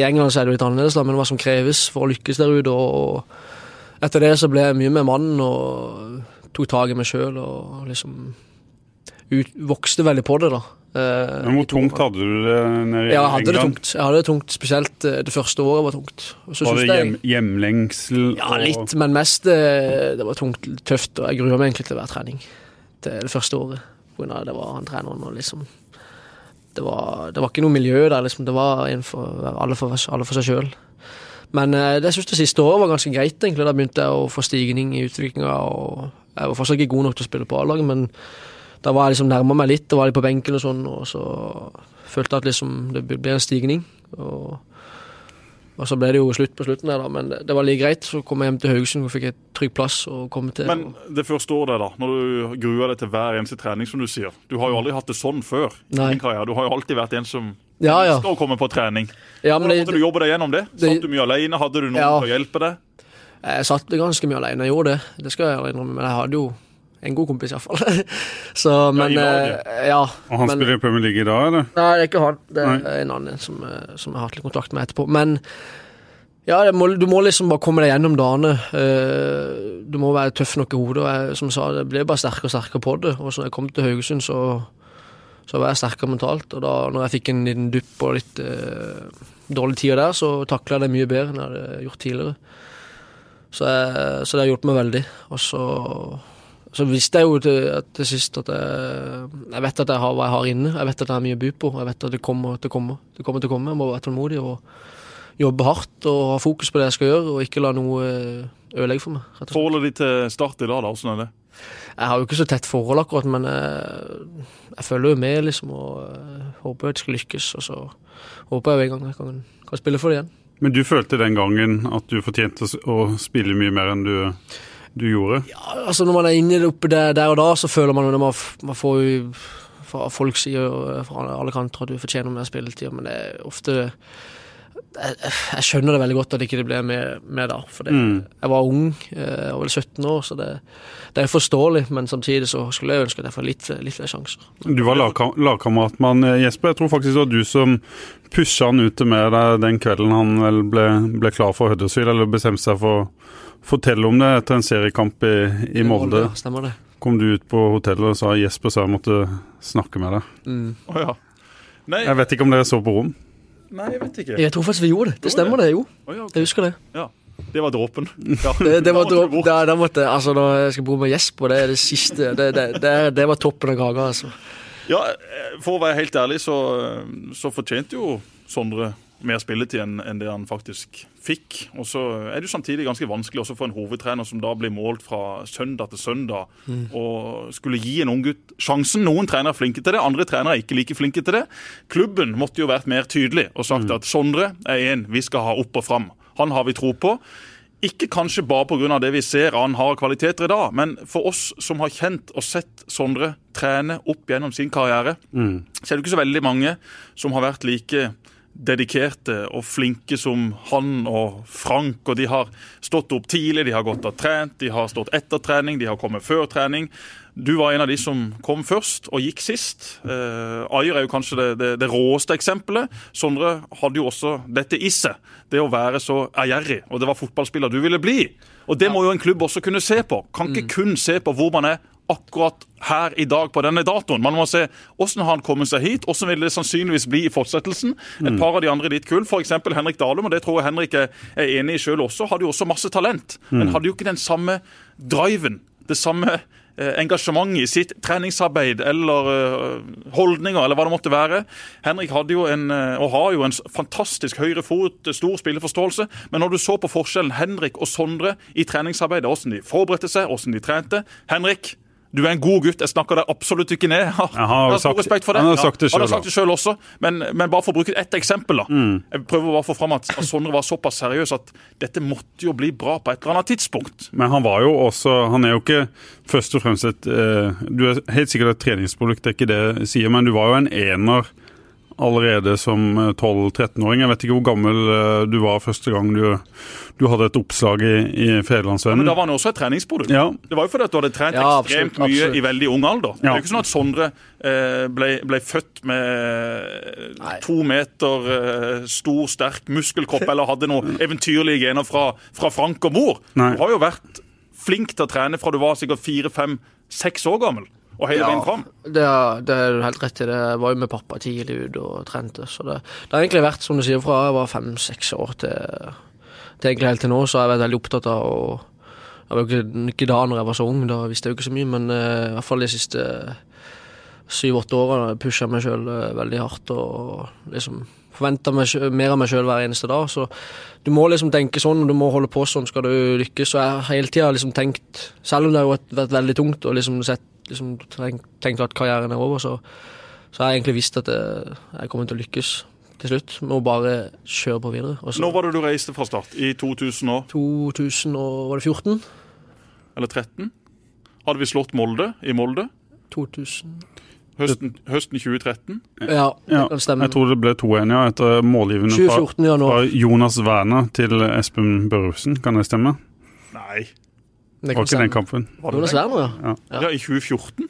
[SPEAKER 3] I England så er det litt annerledes, da, men hva som kreves for å lykkes der ute. Og, og etter det så ble jeg mye med mannen og tok tak i meg sjøl og liksom ut, vokste veldig på det, da. Eh,
[SPEAKER 1] Men hvor tungt hadde du det nede i
[SPEAKER 3] Ja, jeg hadde det tungt. Jeg hadde det tungt, Spesielt eh, det første året var tungt. Så
[SPEAKER 1] Var det hjem, hjemlengsel?
[SPEAKER 3] Ja, litt, men mest eh, Det var tungt, tøft, og jeg gruer meg egentlig til hver trening. Det, det første året. På grunn av det var han treneren og liksom det var, det var ikke noe miljø der, liksom. Det var for, alle, for, alle for seg sjøl. Men det det synes det siste året var ganske greit, egentlig. Da begynte jeg å få stigning i utviklinga. Jeg var fortsatt ikke god nok til å spille på A-laget, men da var jeg liksom nærma meg litt. Da var jeg på benken og sånn, og så følte jeg at liksom det ble en stigning. Og og så ble det jo slutt på slutten der, da, men det, det var like greit. Så kom jeg hjem til Haugesund og fikk et trygg plass og komme til
[SPEAKER 2] Men det første året der, da, når du gruer deg til hver eneste trening, som du sier Du har jo aldri hatt det sånn før. i
[SPEAKER 3] Nei.
[SPEAKER 2] din karriere. Du har jo alltid vært en som
[SPEAKER 3] Ja, ja.
[SPEAKER 2] skal komme på trening.
[SPEAKER 3] ja men
[SPEAKER 2] Hvordan måtte du jobbe deg gjennom det?
[SPEAKER 3] det-
[SPEAKER 2] Satt du mye alene? Hadde du noen
[SPEAKER 3] Ja.
[SPEAKER 2] til å hjelpe deg?
[SPEAKER 3] jeg satt ganske mye alene, jeg gjorde det. Det skal jeg innrømme, men jeg hadde jo en god kompis, iallfall. Så, men
[SPEAKER 2] i laget.
[SPEAKER 3] eh, Ja.
[SPEAKER 1] Og han
[SPEAKER 3] men,
[SPEAKER 1] spiller i Premier League i dag, eller?
[SPEAKER 3] Nei, det er ikke han. Det
[SPEAKER 1] Nei.
[SPEAKER 3] er en annen som, eh, som jeg har hatt litt kontakt med etterpå. Men ja, må, du må liksom bare komme deg gjennom dagene. Eh, Du må være tøff nok i hodet. og jeg, Som jeg sa, det ble bare sterkere og sterkere på det. Og så når jeg kom til Haugesund, så, så var jeg sterkere mentalt. Og da når jeg fikk en liten dupp og litt eh, dårlige tider der, så takla jeg det mye bedre enn jeg hadde gjort tidligere. Så, jeg, så det har hjulpet meg veldig. Og så, så visste jeg jo til, til sist at jeg, jeg vet at jeg har hva jeg har inne. Jeg vet at jeg har mye å by på. Jeg vet at det kommer til å komme. Det kommer til å komme. Jeg må være tålmodig og jobbe hardt og ha fokus på det jeg skal gjøre, og ikke la noe eh, ødelegge for meg. rett og slett.
[SPEAKER 2] Forholdet ditt til Start i dag, da, hvordan er det?
[SPEAKER 3] Jeg har jo ikke så tett forhold akkurat, men jeg, jeg følger jo med, liksom, og eh, håper jeg skal lykkes. Og så håper jeg jo en gang jeg kan, kan spille for det igjen.
[SPEAKER 1] Men du følte den gangen at du fortjente å å spille mye mer enn du, du gjorde?
[SPEAKER 3] Ja, altså Når man er inne oppe der, der og da, så føler man jo man, man får jo fra folk sier eh, fra alle kanter at du fortjener mer spilletid, men det er ofte jeg, jeg skjønner det veldig godt at ikke det ble med, med da. For det,
[SPEAKER 1] Mm.
[SPEAKER 3] jeg var ung, eh, jeg var vel 17 år, så det, det er forståelig. Men samtidig så skulle jeg ønske at jeg får litt, litt flere sjanser.
[SPEAKER 1] Du var lagka- lagkamerat med han eh, Jesper. Jeg tror faktisk det var du som pusha han ut med deg den kvelden han ble, ble klar for Huddersfield, eller bestemte seg for fortelle om det etter en seriekamp i, i Molde.
[SPEAKER 3] Stemmer det.
[SPEAKER 1] Kom du ut på hotellet og sa Jesper sa jeg måtte snakke med deg.
[SPEAKER 3] Mm.
[SPEAKER 2] Oh, ja. Nei,
[SPEAKER 1] Jeg vet ikke om dere så på rom.
[SPEAKER 2] nei, jeg vet ikke.
[SPEAKER 3] Jeg tror faktisk vi gjorde det. Det stemmer det, jo.
[SPEAKER 2] Oh, ja, okay.
[SPEAKER 3] Jeg husker det.
[SPEAKER 2] ja. Det var dråpen. Ja.
[SPEAKER 3] Det, det var
[SPEAKER 2] Da måtte du bort.
[SPEAKER 3] da, da måtte, altså Når jeg skal bo med Jesper, det er det siste Det, det, det, det var toppen av kaka, altså.
[SPEAKER 2] Ja, eh, For å være helt ærlig, så, så fortjente jo Sondre mer spilletid enn det han faktisk fikk. Og så er det jo samtidig ganske vanskelig også for en hovedtrener som da blir målt fra søndag til søndag, og skulle gi en ung gutt sjansen. Noen trenere er flinke til det, andre trenere er ikke like flinke til det. Klubben måtte jo vært mer tydelig og sagt at Sondre er en vi skal ha opp og fram. Han har vi tro på. Ikke kanskje bare pga. det vi ser han har kvaliteter i dag, men for oss som har kjent og sett Sondre trene opp gjennom sin karriere, så er det ikke så veldig mange som har vært like dedikerte og flinke som han og Frank. Og de har stått opp tidlig, de har gått og trent, de har stått etter trening, de har kommet før trening. Du var en av de som kom først og gikk sist. Eh, Ayer er jo kanskje det, det, det råeste eksempelet. Sondre hadde jo også dette i seg. Det å være så ærgjerrig. Og det var fotballspiller du ville bli. Og det må jo en klubb også kunne se på. Kan ikke kun se på hvor man er akkurat her i dag på denne datoen. Man må se hvordan har han kommet seg hit, hvordan vil det sannsynligvis bli i fortsettelsen. Et par av de andre i ditt kull, f.eks. Henrik Dalum, og det tror jeg Henrik er er enig i sjøl også, hadde jo også masse talent, men hadde jo ikke den samme driven, det samme eh, engasjementet i sitt treningsarbeid eller eh, holdninger, eller hva det måtte være. Henrik hadde jo en, eh, og har jo en fantastisk høyre fot, stor spilleforståelse, men når du så på forskjellen Henrik og Sondre i treningsarbeidet, hvordan de forberedte seg, hvordan de trente Henrik Du er en god gutt. Jeg snakker deg absolutt ikke ned. Jeg har,
[SPEAKER 1] Jeg har
[SPEAKER 2] jeg har stor
[SPEAKER 1] sagt-
[SPEAKER 2] respekt for det.
[SPEAKER 1] han har sagt det
[SPEAKER 2] sjøl ja,
[SPEAKER 1] selv
[SPEAKER 2] også. Men, men bare for å bruke ett eksempel. da.
[SPEAKER 1] Mm.
[SPEAKER 2] Jeg prøver bare å få fram at, at Sondre var såpass seriøs at dette måtte jo bli bra på et eller annet tidspunkt.
[SPEAKER 1] Men han var jo også Han er jo ikke først og fremst et eh, Du er helt sikkert et treningsprodukt, det er ikke det jeg sier, men du var jo en ener allerede som eh, 12-13-åring. Jeg vet ikke hvor gammel eh, du var første gang du, du hadde et oppslag i, i
[SPEAKER 2] Men da var han også et treningsprodukt.
[SPEAKER 1] Ja,
[SPEAKER 2] Det var jo fordi at du hadde trent
[SPEAKER 3] Ja,
[SPEAKER 2] ekstremt mye
[SPEAKER 3] absolutt.
[SPEAKER 2] i veldig ung alder. Det er jo ikke sånn at Sondre eh, ble, ble født med
[SPEAKER 3] Nei.
[SPEAKER 2] to meter eh, stor, sterk muskelkropp eller hadde noen eventyrlige gener fra, fra Frank og mor.
[SPEAKER 1] Nei.
[SPEAKER 2] Du har jo vært flink til å trene fra du var sikkert fire, fem, seks år gammel. Og hele veien fram.
[SPEAKER 3] det, det er du helt rett i. Det Jeg var jo med pappa tidlig ute og trente. Så det, det har egentlig vært, som du sier, fra jeg var fem-seks år til, til egentlig helt til nå, så har jeg vært veldig opptatt av å Jeg var jo ikke, ikke da når jeg var så ung, da visste jeg jo ikke så mye, men uh, i hvert fall de siste syv-åtte årene pusha meg sjøl veldig hardt og liksom forventa mer av meg sjøl hver eneste dag. Så du må liksom tenke sånn, og du må holde på sånn skal du lykkes. Så jeg har hele tida liksom tenkt, selv om det har vært veldig tungt og liksom sett liksom tenkt, tenkt at karrieren er over, så, så har jeg egentlig visst at jeg, jeg kommer til å lykkes til slutt. Må bare kjøre på videre. Også.
[SPEAKER 2] Når var det du reiste fra start? I 2000 og,
[SPEAKER 3] 2014?
[SPEAKER 2] eller 13? Hadde vi slått Molde i Molde?
[SPEAKER 3] 2000
[SPEAKER 2] Høsten, høsten 2013?
[SPEAKER 3] Ja, det
[SPEAKER 1] ja.
[SPEAKER 3] kan stemme.
[SPEAKER 1] Jeg tror det ble 2-1 ja, etter målgivende fra,
[SPEAKER 3] 2014 i
[SPEAKER 1] fra Jonas Werner til Espen Børresen. Kan det stemme?
[SPEAKER 2] Nei.
[SPEAKER 3] Det
[SPEAKER 1] Var ikke den kampen?
[SPEAKER 2] Var det den?
[SPEAKER 3] Werner, ja.
[SPEAKER 1] Ja.
[SPEAKER 2] Ja, i 2014?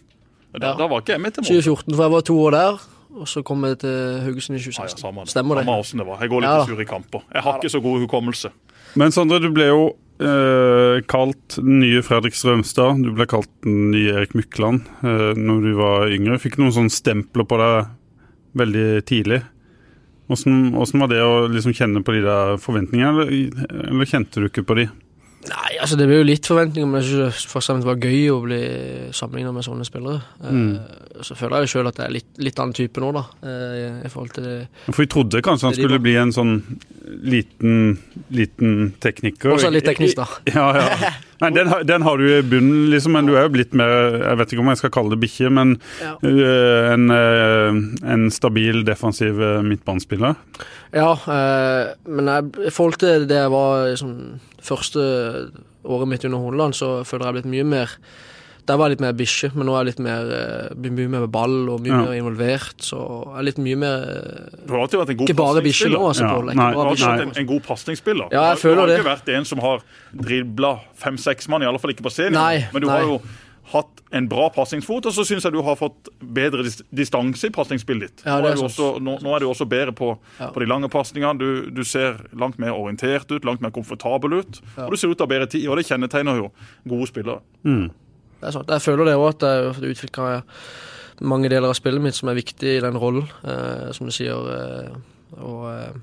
[SPEAKER 2] Da,
[SPEAKER 3] Ja.
[SPEAKER 2] da var ikke jeg med til mål.
[SPEAKER 3] 2014, for jeg var to år der, og så kom jeg til Haugesund i
[SPEAKER 2] Ja, ja,
[SPEAKER 3] 2016.
[SPEAKER 2] samme det.
[SPEAKER 3] Stemmer det?
[SPEAKER 2] Samme det var. Jeg går litt
[SPEAKER 3] Ja
[SPEAKER 2] sur i kamper. Jeg har ikke så god hukommelse.
[SPEAKER 1] Men Sondre, du ble jo eh, kalt den nye Fredrik Strømstad. Du ble kalt den nye Erik Mykland eh, når du var yngre. Fikk noen sånne stempler på deg veldig tidlig. Hvordan, hvordan var det å liksom kjenne på de der forventningene, eller, eller kjente du ikke på de?
[SPEAKER 3] Nei, altså det blir jo litt forventninger, men jeg synes det først og fremst var gøy å bli sammenlignet med sånne spillere. Eh, så føler jeg jo selv at jeg er litt, litt annen type nå, da, Uh, i forhold til det.
[SPEAKER 1] For vi trodde kanskje han skulle bli en sånn liten, liten tekniker.
[SPEAKER 3] Også litt teknisk, da.
[SPEAKER 1] Ja, ja. Nei, den, den har du i bunnen, liksom, men du er jo blitt mer Jeg vet ikke om jeg skal kalle det bikkje, men
[SPEAKER 3] Ja.
[SPEAKER 1] øh, en, en stabil defensiv midtbanespiller.
[SPEAKER 3] Ja, men jeg, i forhold til det jeg var sånn, første året mitt under Horneland, så føler jeg jeg har blitt mye mer Der var jeg litt mer bikkje, men nå er jeg litt mer, eh, mye mer med ball og mye
[SPEAKER 1] Ja.
[SPEAKER 3] mer involvert. Så jeg er litt mye mer eh,
[SPEAKER 2] Du har alltid vært en god
[SPEAKER 3] Ikke bare bikkje nå,
[SPEAKER 2] pasningsspiller.
[SPEAKER 3] altså.
[SPEAKER 1] Ja,
[SPEAKER 3] Pål,
[SPEAKER 1] nei,
[SPEAKER 2] Du har alltid vært en, en god pasningsspiller.
[SPEAKER 3] Ja, jeg
[SPEAKER 2] Du har- Du ikke vært en som har dribla fem-seks mann, i alle fall ikke på scenen.
[SPEAKER 3] Nei,
[SPEAKER 2] Men du
[SPEAKER 3] nei.
[SPEAKER 2] har jo hatt en bra pasningsfot, og så syns jeg du har fått bedre dis distanse i pasningsspillet ditt.
[SPEAKER 3] Ja,
[SPEAKER 2] nå, er du også, nå, nå er du også bedre på,
[SPEAKER 3] Ja.
[SPEAKER 2] på de lange pasningene. Du, du ser langt mer orientert ut, langt mer komfortabel ut.
[SPEAKER 3] Ja.
[SPEAKER 2] Og du ser ut til å ha bedre tid, og det kjennetegner jo gode spillere.
[SPEAKER 3] Det er sant. Jeg føler det òg, at jeg har utvikla mange deler av spillet mitt som er viktig i den rollen. Eh, som du sier. Eh, og eh,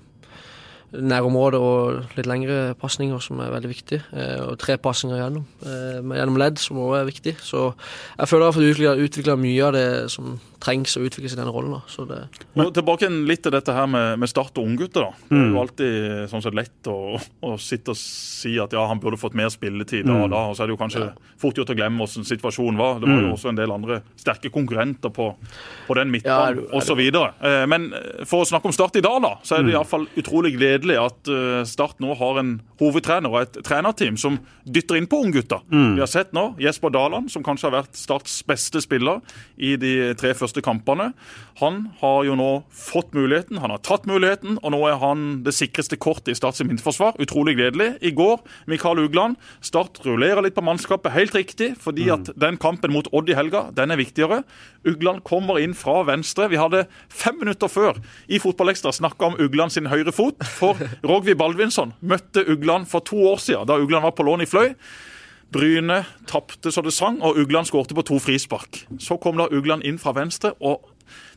[SPEAKER 3] nærområde og litt lengre pasninger som er veldig viktig. Eh, og tre pasninger gjennom, eh, gjennom ledd, som også er viktig. Så jeg føler jeg har fått utvikla mye av det som trengs å utvikles i den rollen. Da. Så det,
[SPEAKER 2] Og tilbake litt til dette her med, med Start og unggutter. da. Det er jo alltid sånn sett lett å, å sitte og si at ja, han burde fått mer spilletid da og da. Og så er det jo kanskje fort gjort å glemme hvordan situasjonen var. Det var jo også en del andre sterke konkurrenter på, på den
[SPEAKER 3] Ja,
[SPEAKER 2] midtbanen
[SPEAKER 3] ja,
[SPEAKER 2] osv. Eh, Men for å snakke om Start i dag, da, så er det iallfall utrolig gledelig at eh, Start nå har en hovedtrener og et trenerteam som dytter inn på unggutta. Vi har sett nå Jesper Daland, som kanskje har vært Starts beste spiller i de tre første kampene. Han har jo nå fått muligheten, han har tatt muligheten, og nå er han det sikreste kortet i Starts midtforsvar. Utrolig gledelig. I går, Mikael Ugland. Start rullerer litt på mannskapet, helt riktig, fordi at den kampen mot Odd i helga, den er viktigere. Ugland kommer inn fra venstre. Vi hadde fem minutter før i Fotballekstra snakka om Ugland sin høyre fot, for Rogvi Baldvinsson møtte Ugland for to år siden, da Ugland var på lån i Fløy. Bryne tapte så det sang, og Ugland skårte på to frispark. Så kom da Ugland inn fra venstre, og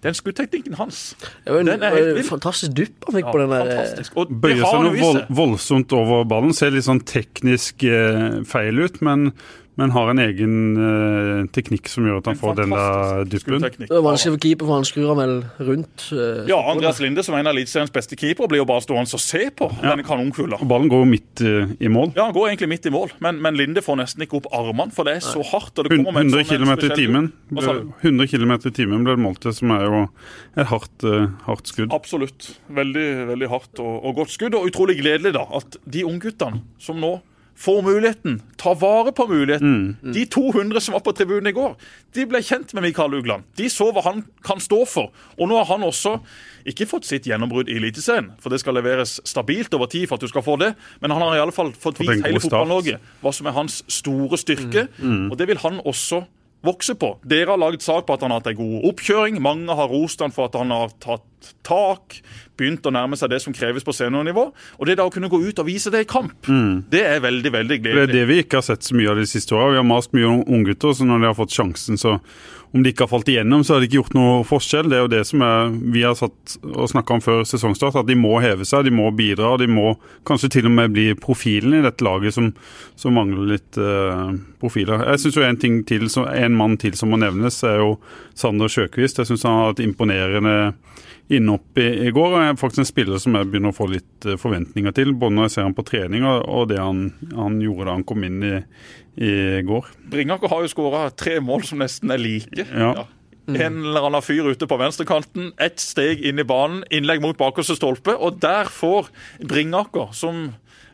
[SPEAKER 2] den skuddteknikken hans
[SPEAKER 3] det var en,
[SPEAKER 2] Den er helt vill.
[SPEAKER 3] fantastisk dupp han fikk på den der. eh,
[SPEAKER 1] Bøyer seg noe vold, voldsomt over ballen. Ser litt sånn teknisk eh, feil ut, men, men har en egen eh, teknikk som gjør at han
[SPEAKER 2] En
[SPEAKER 1] får den der duppen.
[SPEAKER 3] Det er vanskelig for keeper, for han skrur han vel rundt. eh,
[SPEAKER 2] Ja, Andreas Linde, som er en av Eliteseriens beste keepere, blir jo bare stående og se på denne kanonkula.
[SPEAKER 1] Ballen går jo midt eh, i mål.
[SPEAKER 2] Ja, Han går egentlig midt i mål, men, men Linde får nesten ikke opp armene, for det er så hardt. og det kommer med en
[SPEAKER 1] 100
[SPEAKER 2] sånn-
[SPEAKER 1] km i timen.
[SPEAKER 2] Hva
[SPEAKER 1] 100 km i timen ble det målt til, som er jo et hardt, eh, hardt skudd.
[SPEAKER 2] Absolutt. Veldig veldig hardt og, og godt skudd. Og utrolig gledelig da, at de ungguttene som nå får muligheten, tar vare på muligheten. De 200 som var på tribunen i går, de ble kjent med Mikael Ugland. De så hva han kan stå for. Og nå har han også ikke fått sitt gjennombrudd i Eliteserien, for det skal leveres stabilt over tid for at du skal få det, men han har i alle fall fått vist hele. Fotball-Norge hva som er hans store styrke, og det vil han også vokse på. Dere har laget sak på at han har hatt en god oppkjøring. Mange har rost han for at han har tatt tak, begynt å nærme seg det som kreves på seniornivå. Og det da å kunne gå ut og vise det i kamp, det er veldig, veldig
[SPEAKER 1] Det er det vi ikke har sett så mye av de siste åra. Vi har mast mye om unggutter, så når de har fått sjansen, så om de ikke har falt igjennom, så har de ikke gjort noe forskjell. Det er jo det som er, vi har satt og snakka om før sesongstart, at de må heve seg, de må bidra. og De må kanskje til og med bli profilen i dette laget som, som mangler litt uh, profiler. Jeg syns en ting til, en mann til som må nevnes, er jo Sander Sjøkvist. Jeg syns han har et imponerende innhopp i, i går. og er faktisk en spiller som jeg begynner å få litt eh, forventninger til, både når jeg ser han på trening og, og det han, han gjorde da han kom inn i, i går.
[SPEAKER 2] Bringaker har jo skåra tre mål som nesten er like.
[SPEAKER 1] Ja.
[SPEAKER 2] En eller annen fyr ute på venstrekanten, ett steg inn i banen, innlegg mot bakerste stolpe, og der får Bringaker, som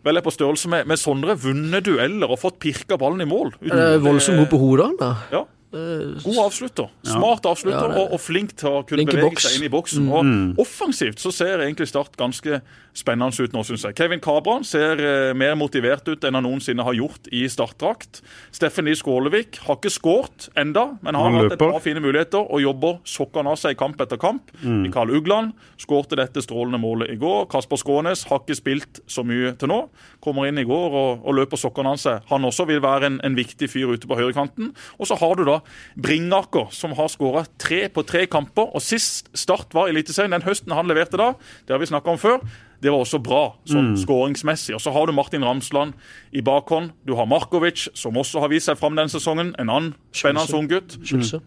[SPEAKER 2] vel er på størrelse med, med Sondre, vunnet dueller og fått pirka ballen i mål.
[SPEAKER 3] Er det voldsomt god på hodet, da?
[SPEAKER 2] Ja. God avslutter. Smart avslutter
[SPEAKER 3] Ja,
[SPEAKER 2] og, og flink til å kunne bevege
[SPEAKER 3] boks.
[SPEAKER 2] seg inn i boksen. Og Offensivt så ser egentlig Start ganske spennende ut nå, syns jeg. Kevin Kabran ser eh, mer motivert ut enn han noensinne har gjort i startdrakt. Steffen Lie Skålevik har ikke skåret enda, men har hatt et par fine muligheter og jobber sokkene av seg kamp etter kamp. Mikael Ugland skårte dette strålende målet i går. Kasper Skånes har ikke spilt så mye til nå. Kommer inn i går og, og løper sokkene av seg. Han også vil være en, en viktig fyr ute på høyrekanten. Og så har du da Bringaker, som har skåra tre på tre kamper. Og sist Start var i Eliteserien, den høsten han leverte da, det har vi snakka om før, det var også bra sånn skåringsmessig. Og så har du Martin Ramsland i bakhånd. Du har Markovic, som også har vist seg fram denne sesongen. En annen spennende unggutt.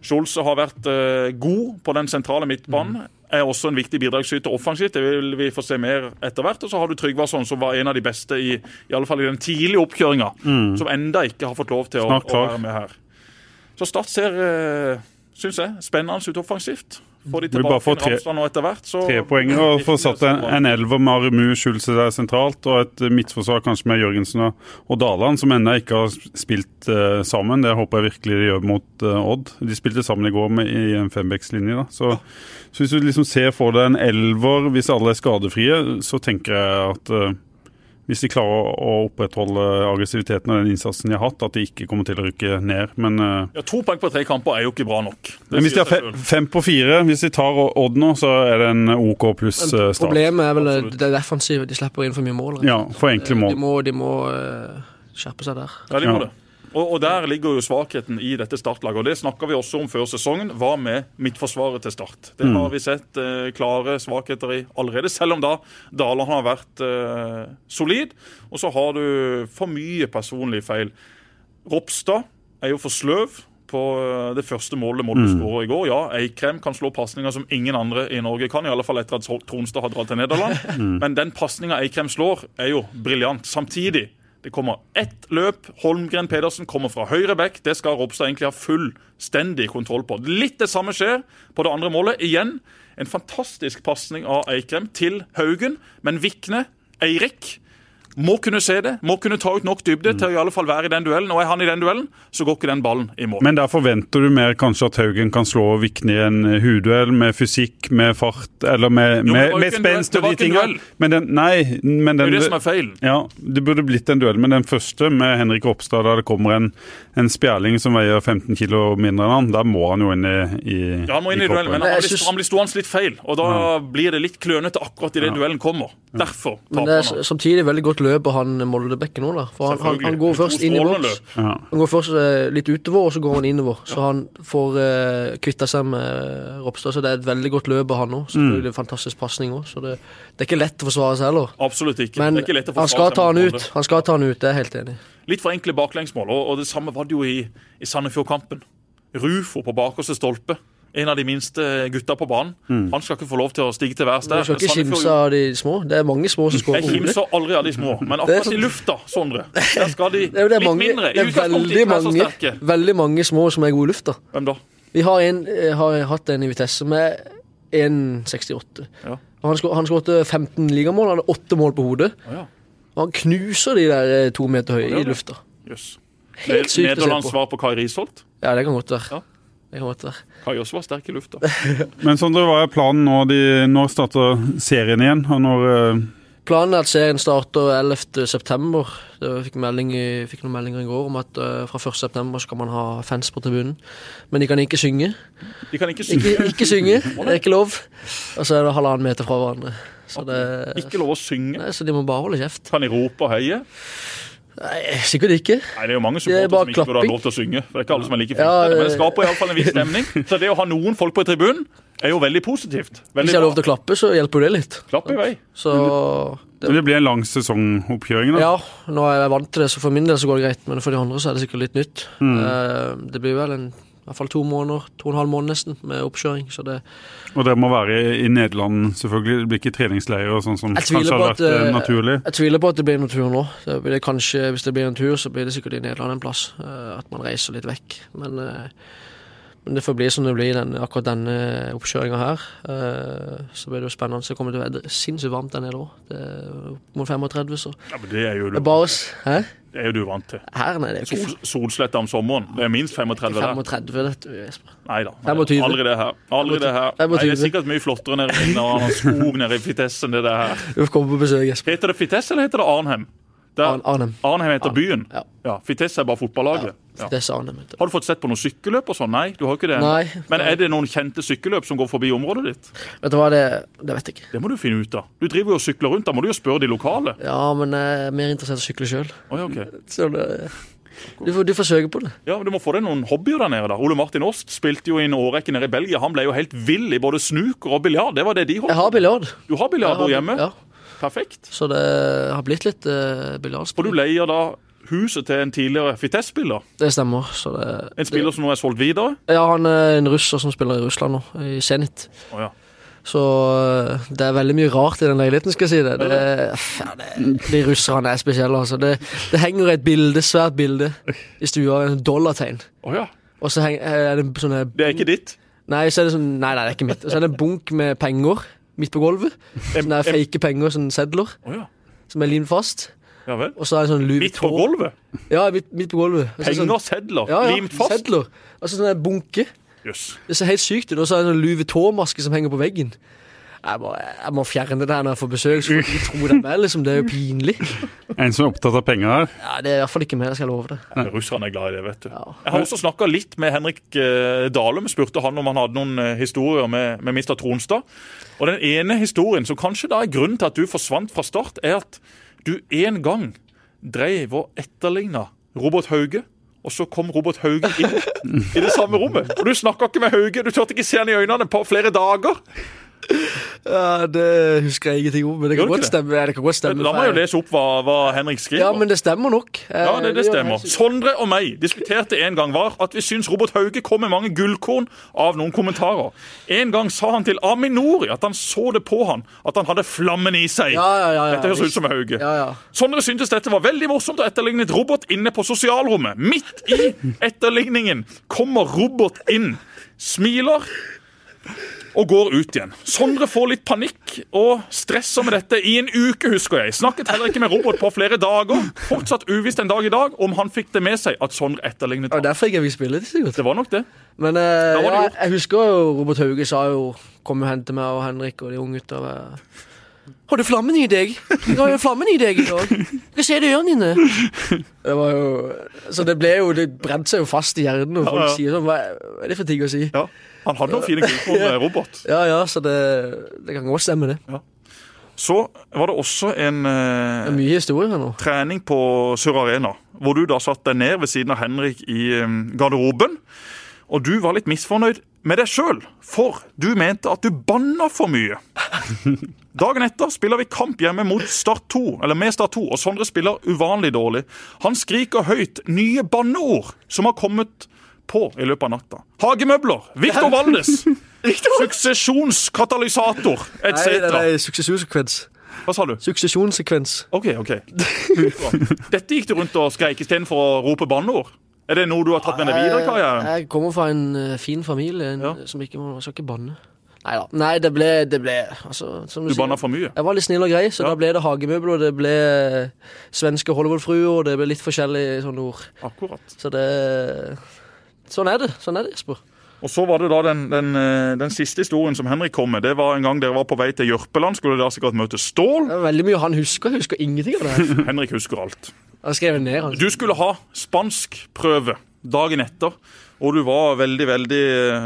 [SPEAKER 2] Scholze har vært uh, god på den sentrale midtbanen. Er også en viktig bidragsyter offensivt. Det vil vi få se mer etter hvert. Og så har du Trygvason, som var en av de beste i, i alle fall i den tidlige oppkjøringa. Som enda ikke har fått lov til å, å være med her. Så Start ser, uh, syns jeg, spennende ut offensivt. Får de tilbake
[SPEAKER 1] får tre-
[SPEAKER 2] Ramsland nå etter hvert, så
[SPEAKER 1] Tre poenger og får satt en, en elver med Aremu Schulze der sentralt, og et midtforsvar kanskje med Jørgensen og, og Daland, som ennå ikke har spilt uh, sammen. Det håper jeg virkelig de gjør mot uh, Odd. De spilte sammen i går med, i en fembeckslinje. da. Så, så hvis du liksom ser for deg en elver, hvis alle er skadefrie, så tenker jeg at eh, hvis de klarer å opprettholde aggressiviteten og den innsatsen de har hatt, at de ikke kommer til å rykke ned. Men, eh,
[SPEAKER 2] ja, To poeng på tre kamper er jo ikke bra nok. Det
[SPEAKER 1] men hvis de har fe, fem på fire, hvis de tar Odd nå, så er det en OK pluss eh, start.
[SPEAKER 3] Problemet er vel eh,
[SPEAKER 2] Absolutt.
[SPEAKER 3] det defensive. De slipper inn for mye mål. rett
[SPEAKER 1] Ja, for enkle mål.
[SPEAKER 3] De må, de må skjerpe seg der.
[SPEAKER 2] Ja, de må
[SPEAKER 1] Ja.
[SPEAKER 2] det. Og, og Der ligger jo svakheten i dette startlaget. og Det snakka vi også om før sesongen. Hva med midtforsvaret til Start? Det har vi sett eh, klare svakheter i allerede, selv om da Daland har vært eh, solid. Og så har du for mye personlige feil. Ropstad er jo for sløv på eh, det første målet Molde skåra i går. Ja, Eikrem kan slå pasninger som ingen andre i Norge kan, i alle fall etter at Tronstad har dratt til Nederland. Men den pasninga Eikrem slår, er jo briljant. Samtidig det kommer ett løp. Holmgren Pedersen kommer fra høyre back. Det skal Ropstad egentlig ha fullstendig kontroll på. Litt det samme skjer på det andre målet. Igjen en fantastisk pasning av Eikrem til Haugen, men Vikne, Eirik, må kunne se det. Må kunne ta ut nok dybde til å i alle fall være i den duellen. Og er han i den duellen, så går ikke den ballen i mål.
[SPEAKER 1] Men der forventer du mer kanskje at Haugen kan slå Vikne i en hudduell med fysikk, med fart, eller med,
[SPEAKER 2] Jo,
[SPEAKER 1] med, med spenst og
[SPEAKER 2] var
[SPEAKER 1] de
[SPEAKER 2] duell.
[SPEAKER 1] Men den, nei, men
[SPEAKER 2] det er det som er feilen.
[SPEAKER 1] Ja, det burde blitt en duell, men den første med Henrik Ropstad, da det kommer en, en spjærling som veier 15 kilo mindre enn han, da må han jo inn i, i
[SPEAKER 2] Ja, han må inn i duellen, men han blir, han blir stående litt feil. Og da blir det litt klønete akkurat idet duellen kommer. Derfor
[SPEAKER 3] Men det er samtidig veldig godt løp han Moldebekken nå, da. For han, han, han går først inn i boks.
[SPEAKER 1] Ja.
[SPEAKER 3] Han går først eh, litt utover, og så går han innover. Så han får uh, kvitta seg med Ropstad. Så det er et veldig godt løp av han òg. Selvfølgelig fantastisk pasning òg. Så det, det er ikke lett å forsvare seg heller.
[SPEAKER 2] Absolutt ikke.
[SPEAKER 3] Men
[SPEAKER 2] det er ikke lett å
[SPEAKER 3] han skal ta han ut. Han skal ta han ut, det er jeg helt enig i.
[SPEAKER 2] Litt for enkle baklengsmål, og, og det samme var det jo i, i Sandefjord-kampen. Rufo på bakerste stolpe. En av de minste gutta på banen. Han skal ikke få lov til å stige til værs
[SPEAKER 3] Du skal ikke kimse av de små. Det er mange små som skårer
[SPEAKER 2] Jeg kimser aldri av de små, men
[SPEAKER 3] er
[SPEAKER 2] akkurat
[SPEAKER 3] sånn-
[SPEAKER 2] i lufta, Sondre, der skal de
[SPEAKER 3] Det er, det er
[SPEAKER 2] litt
[SPEAKER 3] mange,
[SPEAKER 2] mindre.
[SPEAKER 3] det er veldig mange, veldig mange små som er gode i lufta.
[SPEAKER 2] Hvem da?
[SPEAKER 3] Vi har, en, eh, har hatt en i Vitesse med 1,68.
[SPEAKER 2] Ja.
[SPEAKER 3] Han skår Han skåret 15 ligamål, han hadde åtte mål på hodet.
[SPEAKER 2] Ja.
[SPEAKER 3] Han knuser de der eh, to meter høye
[SPEAKER 2] Ja,
[SPEAKER 3] i lufta.
[SPEAKER 2] Jøss.
[SPEAKER 3] Helt sykt å se
[SPEAKER 2] Nederlands
[SPEAKER 3] på.
[SPEAKER 2] svar på Kai Risholt.
[SPEAKER 3] Ja, det kan godt være.
[SPEAKER 2] Ja.
[SPEAKER 3] Det kan
[SPEAKER 2] jo også være sterk i lufta.
[SPEAKER 1] Men Sondre, hva er planen nå? De, når starter serien igjen? Og når uh...
[SPEAKER 3] Planen er at serien starter 11. september. Det fikk, melding i, fikk noen meldinger i går om at uh, fra 1. september skal man ha fans på tribunen. Men de kan ikke synge.
[SPEAKER 2] De kan ikke synge.
[SPEAKER 3] Ikke, ikke synge, det er ikke lov. Og så er det halvannen meter fra hverandre. Så, det,
[SPEAKER 2] Ikke lov å synge.
[SPEAKER 3] nei, så de må bare holde kjeft.
[SPEAKER 2] Kan de rope og heie?
[SPEAKER 3] Nei, sikkert ikke.
[SPEAKER 2] Nei, Det er jo mange
[SPEAKER 3] er
[SPEAKER 2] supportere som ikke burde ha lov til å synge. For det er ikke alle som er like
[SPEAKER 3] Ja,
[SPEAKER 2] det... Men det
[SPEAKER 3] det-
[SPEAKER 2] skaper iallfall en viss stemning. Så det å ha noen folk på tribunen er jo veldig positivt.
[SPEAKER 3] Hvis jeg har lov til å klappe, så hjelper det litt.
[SPEAKER 2] Klapp i vei.
[SPEAKER 3] Så
[SPEAKER 1] Det det blir en lang sesongoppkjøring, da?
[SPEAKER 3] ja, nå er jeg vant til det, så for min del så går det greit. Men for de andre så er det sikkert litt nytt. Mm. det blir vel en, i hvert fall to måneder, to og en halv måned nesten, med oppkjøring. Så det,
[SPEAKER 1] Og dere må være i Nederland, selvfølgelig. Det blir ikke treningsleirer og sånn som kanskje hadde vært
[SPEAKER 3] at,
[SPEAKER 1] eh,
[SPEAKER 3] eh,
[SPEAKER 1] naturlig?
[SPEAKER 3] Jeg tviler på at det blir noen tur nå. Det blir kanskje, hvis det blir en tur, så blir det sikkert i Nederland en plass. eh, At man reiser litt vekk. Men, men det får bli som det blir den, akkurat denne oppkjøringa her. Så blir det jo spennende. Så kommer det til å være sinnssykt varmt der nede òg. Mot 35, så
[SPEAKER 2] Ja, men det er jo
[SPEAKER 3] det er bare Hæ?
[SPEAKER 2] Det er jo du vant til.
[SPEAKER 3] Her nei, det er ikke
[SPEAKER 2] Sol, solsletta om sommeren. Det er minst 35 der.
[SPEAKER 3] 35, vet du, Jesper.
[SPEAKER 2] Nei da. Aldri det her. Aldri det her. Nei, det er sikkert mye flottere nede i skog nede i Fitesse enn det der.
[SPEAKER 3] Du får komme på besøk, Jesper.
[SPEAKER 2] Heter det Fitesse eller heter det Arnhem? Der,
[SPEAKER 3] Arn- Arnhem.
[SPEAKER 2] Arnhem heter byen.
[SPEAKER 3] Ja.
[SPEAKER 2] Ja, Fitesse er bare fotballaget. Ja.
[SPEAKER 3] Vet.
[SPEAKER 2] Har du fått sett på noen sykkelløp og sånn? Nei, du har ikke det.
[SPEAKER 3] Nei.
[SPEAKER 2] Men er det noen kjente sykkelløp som går forbi området ditt?
[SPEAKER 3] Vet du hva, det, det vet jeg ikke.
[SPEAKER 2] Det må du finne ut av. Du driver jo og sykler rundt, da må du jo spørre de lokale.
[SPEAKER 3] Ja, men jeg er mer interessert i å sykle sjøl. Så det du får, du får søke på det.
[SPEAKER 2] Ja, men Du må få deg noen hobbyer der nede. da. Ole Martin Åst spilte jo i en årrekke nede i Belgia. Han ble jo helt vill i både snooker og biljard. Det var det de holdt
[SPEAKER 3] Jeg har biljard.
[SPEAKER 2] Du har biljard hjemme?
[SPEAKER 3] Ja,
[SPEAKER 2] Perfekt.
[SPEAKER 3] så det har blitt litt uh,
[SPEAKER 2] Og du leier da huset til en tidligere Fites-spiller?
[SPEAKER 3] Det stemmer. Så det,
[SPEAKER 2] En spiller som nå er solgt videre.
[SPEAKER 3] Ja, han er en russer som spiller i Russland nå, i Zenit.
[SPEAKER 2] Oh, ja.
[SPEAKER 3] Så eh, det er veldig mye rart i den leiligheten, skal jeg si det. det, ja, det de russerne er spesielle, altså. Det, det henger et bilde, svært bilde i stua, en dollartegn.
[SPEAKER 2] Oh, ja.
[SPEAKER 3] Og så henger, er det sånne
[SPEAKER 2] Det er ikke ditt.
[SPEAKER 3] Nei, så er det sånn Nei, nei, det er ikke mitt. Og så er det en bunk med penger midt på gulvet. Sånne der fake penger, sånne sedler,
[SPEAKER 2] oh, ja.
[SPEAKER 3] som er limt fast.
[SPEAKER 2] Ja vel.
[SPEAKER 3] Og så er det sånn Louis
[SPEAKER 2] Midt på gulvet.
[SPEAKER 3] Ja, midt, midt på gulvet.
[SPEAKER 2] Penger,
[SPEAKER 3] sånn,
[SPEAKER 2] sedler,
[SPEAKER 3] ja, ja,
[SPEAKER 2] limt fast.
[SPEAKER 3] Sedler. Og sånn der bunke.
[SPEAKER 2] Yes.
[SPEAKER 3] Det ser helt sykt ut. Og så er det en Louis Vuitton-maske som henger på veggen. Jeg må, jeg må fjerne det der når jeg får besøk, så folk tror det er meg. Liksom. Det er jo pinlig.
[SPEAKER 1] En som er opptatt av penger her?
[SPEAKER 3] Ja, Det er i hvert fall ikke meg, jeg skal love det.
[SPEAKER 2] Russerne er glad i det, vet du.
[SPEAKER 3] Ja.
[SPEAKER 2] Jeg har også snakka litt med Henrik eh, Dalum. Spurte han om han hadde noen eh, historier med, med Mr. Tronstad. Og den ene historien som kanskje da er grunnen til at du forsvant fra start, er at du en gang dreiv og etterligna Robert Hauge. Og så kom Robert Hauge inn i det samme rommet. Og du snakka ikke med Hauge. Du turte ikke se han i øynene på flere dager.
[SPEAKER 3] Ja, Det husker jeg ingenting om, men det kan godt
[SPEAKER 2] det?
[SPEAKER 3] stemme. Ja, det kan godt stemme
[SPEAKER 2] La meg jo lese opp hva, hva Henrik skriver.
[SPEAKER 3] Ja, men det stemmer nok.
[SPEAKER 2] Ja, det, det stemmer. Sondre og meg diskuterte en gang var at vi syns Robert Hauge kom med mange gullkorn av noen kommentarer. En gang sa han til Aminori at han så det på han, at han hadde flammen i seg.
[SPEAKER 3] Ja, ja, ja,
[SPEAKER 2] Dette høres ut som Hauge.
[SPEAKER 3] Ja, ja.
[SPEAKER 2] Sondre syntes dette var veldig morsomt og etterlignet Robert inne på sosialrommet. Midt i etterligningen kommer Robert inn, smiler og går ut igjen. Sondre får litt panikk og stresser med dette i en uke, husker jeg. Snakket heller ikke med Robert på flere dager. Fortsatt uvisst en dag i dag om han fikk det med seg at Sondre etterlignet ham.
[SPEAKER 3] derfor jeg fikk spille det, sikkert.
[SPEAKER 2] Det var nok det.
[SPEAKER 3] Men eh,
[SPEAKER 2] var det
[SPEAKER 3] ja, jeg husker jo Robert Hauge sa jo Kom og hente meg og Henrik og de unge gutta. Har du flammen i deg? Jeg har jo flammen i deg i dag. Hva se det i ørene dine. Det var jo Så det ble jo Det brente seg jo fast i hjernen, og folk
[SPEAKER 2] Ja, ja.
[SPEAKER 3] sier sånn hva er det for ting å si?
[SPEAKER 2] Ja. Han hadde noen fine gullkorn, Robert.
[SPEAKER 3] Ja ja, så det, det kan godt stemme, det.
[SPEAKER 2] så var det også en eh,
[SPEAKER 3] mye historie her nå.
[SPEAKER 2] trening på Sør Arena, hvor du da satt deg ned ved siden av Henrik i eh, garderoben. Og du var litt misfornøyd med deg sjøl, for du mente at du banna for mye. Dagen etter spiller vi kamp hjemme mot Start 2, eller med Start 2, og Sondre spiller uvanlig dårlig. Han skriker høyt nye banneord som har kommet på i løpet av natta. Hagemøbler, Victor Valdes, suksesjonskatalysator
[SPEAKER 3] Nei, det
[SPEAKER 2] etc.
[SPEAKER 3] er suksesjonssekvens.
[SPEAKER 2] Hva sa du?
[SPEAKER 3] Suksesjonssekvens.
[SPEAKER 2] OK, OK. Dette gikk du rundt og skreik istedenfor å rope banneord? Er det noe du har tatt med deg videre Kaja?
[SPEAKER 3] Jeg kommer fra en eh, fin familie en,
[SPEAKER 2] Ja.
[SPEAKER 3] som ikke må skal ikke banne. Neida. Nei det ble, det ble altså, som
[SPEAKER 2] Du
[SPEAKER 3] sier,
[SPEAKER 2] banna for mye?
[SPEAKER 3] Jeg var litt snill og grei, så
[SPEAKER 2] Ja.
[SPEAKER 3] da ble det hagemøbler, det ble eh, svenske Hollywood-fruer, og det ble litt forskjellige sånne ord.
[SPEAKER 2] Akkurat.
[SPEAKER 3] Så det Sånn er det. Sånn er det, Jesper.
[SPEAKER 2] Og så var det da den, den, eh, den siste historien som Henrik kom med. Det var en gang dere var på vei til Jørpeland. Skulle dere sikkert møte Stål.
[SPEAKER 3] Det er veldig mye han husker. Jeg husker ingenting av det her.
[SPEAKER 2] Henrik husker alt.
[SPEAKER 3] Jeg har skrevet ned. Altså.
[SPEAKER 2] Du skulle ha spanskprøve dagen etter, og du var veldig, veldig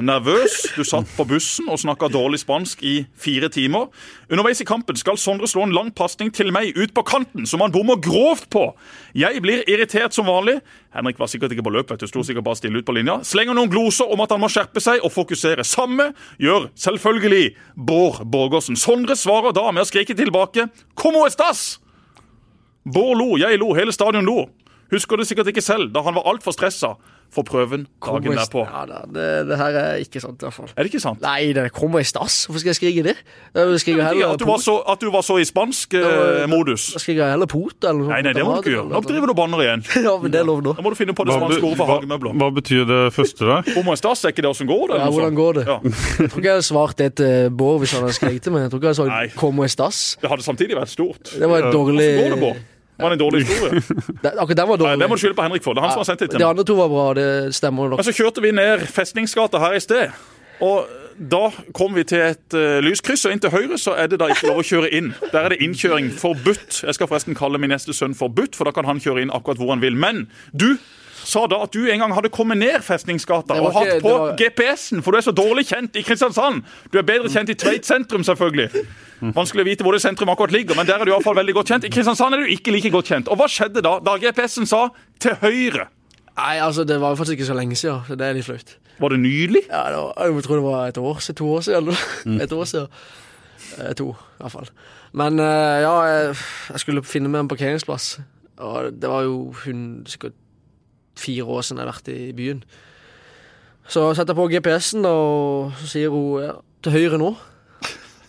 [SPEAKER 2] nervøs. Du satt på bussen og snakka dårlig spansk i fire timer. Underveis i kampen skal Sondre slå en lang pasning til meg ut på kanten, som han bommer grovt på. Jeg blir irritert som vanlig. Henrik var sikkert ikke på løp, vet du, sto sikkert bare stille ut på linja. Slenger noen gloser om at han må skjerpe seg og fokusere. Samme gjør selvfølgelig Bård Borgersen. Sondre svarer da med å skrike tilbake 'Como estas?' Bård lo, jeg lo, hele stadion lo. Husker det sikkert ikke selv, da han var altfor stressa for prøven dagen derpå.
[SPEAKER 3] Ja, da, det, det her er ikke sant, i hvert fall.
[SPEAKER 2] Er det ikke sant?
[SPEAKER 3] Nei, det kommer i stas. Hvorfor skal jeg skrike det? Jeg skriker heller
[SPEAKER 2] At du var så, at du var så i spansk eh, modus.
[SPEAKER 3] Da skriker jeg heller pot eller noe
[SPEAKER 2] Nei, nei, det må du ikke gjøre. Nå driver du og banner igjen.
[SPEAKER 3] Ja, men det er lov nå.
[SPEAKER 2] Da må du finne på det spanske ordet for hagemøbler.
[SPEAKER 1] hva betyr det første der?
[SPEAKER 2] Homo stas, er ikke det åssen går det? eller
[SPEAKER 3] Ja, hvordan går det?
[SPEAKER 2] Ja.
[SPEAKER 3] Jeg tror ikke jeg hadde svart det til Bård hvis han hadde skreket til meg. Jeg tror ikke jeg hadde sagt 'como estas'.
[SPEAKER 2] Det hadde samtidig vært stort.
[SPEAKER 3] Det var et dårlig
[SPEAKER 2] Hvordan går det, Bård? Var det en dårlig historie?
[SPEAKER 3] Det- Akkurat den var
[SPEAKER 2] Nei, det må du skylde på Henrik for. Det er han som har sendt det til
[SPEAKER 3] De
[SPEAKER 2] meg.
[SPEAKER 3] andre to var bra, det stemmer nok.
[SPEAKER 2] Men så kjørte vi ned Festningsgata her i sted. Og da kom vi til et uh, lyskryss, og inn til høyre så er det da ikke lov å kjøre inn. Der er det innkjøring forbudt. Jeg skal forresten kalle min neste sønn forbudt, for da kan han kjøre inn akkurat hvor han vil. Men du sa da at du en gang hadde kommet ned Festningsgata og hatt på
[SPEAKER 3] var-
[SPEAKER 2] GPS-en, for du er så dårlig kjent i Kristiansand. Du er bedre kjent i Tveit sentrum, selvfølgelig. Vanskelig å vite hvor det sentrum akkurat ligger, men der er du i hvert fall veldig godt kjent. I Kristiansand er du ikke like godt kjent. Og hva skjedde da? Da GPS-en sa 'til høyre'.
[SPEAKER 3] Nei, altså, det var faktisk ikke så lenge siden. så Det er litt flaut.
[SPEAKER 2] Var det nylig?
[SPEAKER 3] Ja, det var, jeg tror det var et år siden, to år siden. Eller? noe. Et år siden. Eh, to, i hvert fall. Men eh, ja, jeg, jeg skulle finne meg en parkeringsplass. Og det var jo hun, sikkert fire år siden jeg har vært i byen. Så setter jeg på GPS-en, og så sier hun ja, til høyre nå.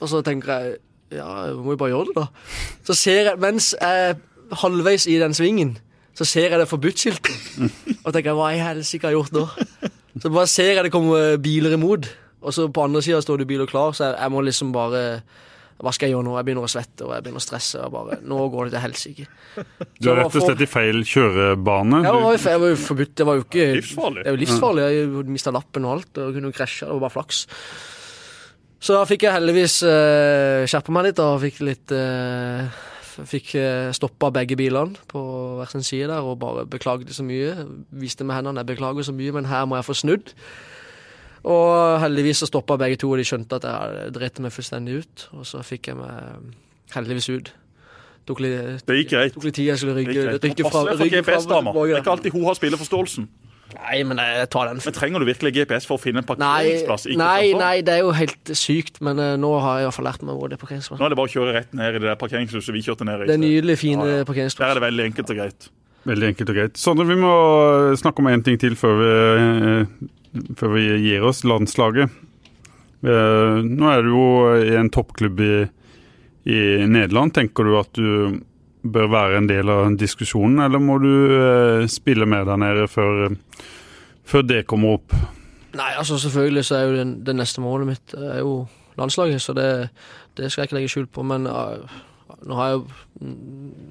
[SPEAKER 3] Og så tenker jeg ja, jeg må jo bare gjøre det, da. Så ser jeg, mens jeg er halvveis i den svingen, så ser jeg det forbudt-skiltet. Og tenker hva i helsike har jeg gjort nå? Så bare ser jeg det kommer biler imot, og så på andre sida står det biler klar, så jeg, jeg må liksom bare Hva skal jeg gjøre nå? Jeg begynner å svette og jeg begynner å stresse. og bare, Nå går det til helsike.
[SPEAKER 1] Du er rett og slett i feil kjørebane.
[SPEAKER 3] Jo- jeg var jo forbudt. Det var jo ikke
[SPEAKER 2] Livsfarlig.
[SPEAKER 3] Det er jo livsfarlig. Jeg mista lappen og alt og kunne jo krasje. Det var bare flaks. Så da fikk jeg heldigvis uh, skjerpa meg litt og fikk litt uh, Fikk uh, stoppa begge bilene på hver sin side der og bare beklagde så mye. Viste med hendene jeg beklager så mye, men her må jeg få snudd. Og heldigvis så stoppa begge to, og de skjønte at jeg dreit meg fullstendig ut. Og så fikk jeg meg heldigvis ut. Tok litt,
[SPEAKER 2] Det gikk greit.
[SPEAKER 3] tok litt tid, jeg skulle
[SPEAKER 2] Det
[SPEAKER 3] rygge, fra, rygge fra
[SPEAKER 2] Det er ikke alltid hun har spilleforståelsen.
[SPEAKER 3] Nei, men jeg tar den.
[SPEAKER 2] Men trenger du virkelig GPS for å finne en parkeringsplass?
[SPEAKER 3] Nei,
[SPEAKER 2] nei,
[SPEAKER 3] nei, det er jo helt sykt, men uh, nå har jeg i hvert fall lært meg hvor det er parkeringsplass.
[SPEAKER 2] Nå er det bare å kjøre rett ned i det der parkeringshuset vi kjørte ned i.
[SPEAKER 3] Det er nydelig, fine
[SPEAKER 2] Ja, ja. Der er det veldig enkelt og greit.
[SPEAKER 1] veldig enkelt og greit. Sondre, vi må snakke om én ting til før vi, eh, før vi gir oss. Landslaget. Eh, Nå er du jo i en toppklubb i, i Nederland. Tenker du at du bør være en del av diskusjonen, eller må du eh, spille med der nede før, før det kommer opp?
[SPEAKER 3] Nei, altså selvfølgelig så er jo det, det neste målet mitt eh, er jo landslaget, så det, det skal jeg ikke legge skjul på. Men uh, nå har jeg jo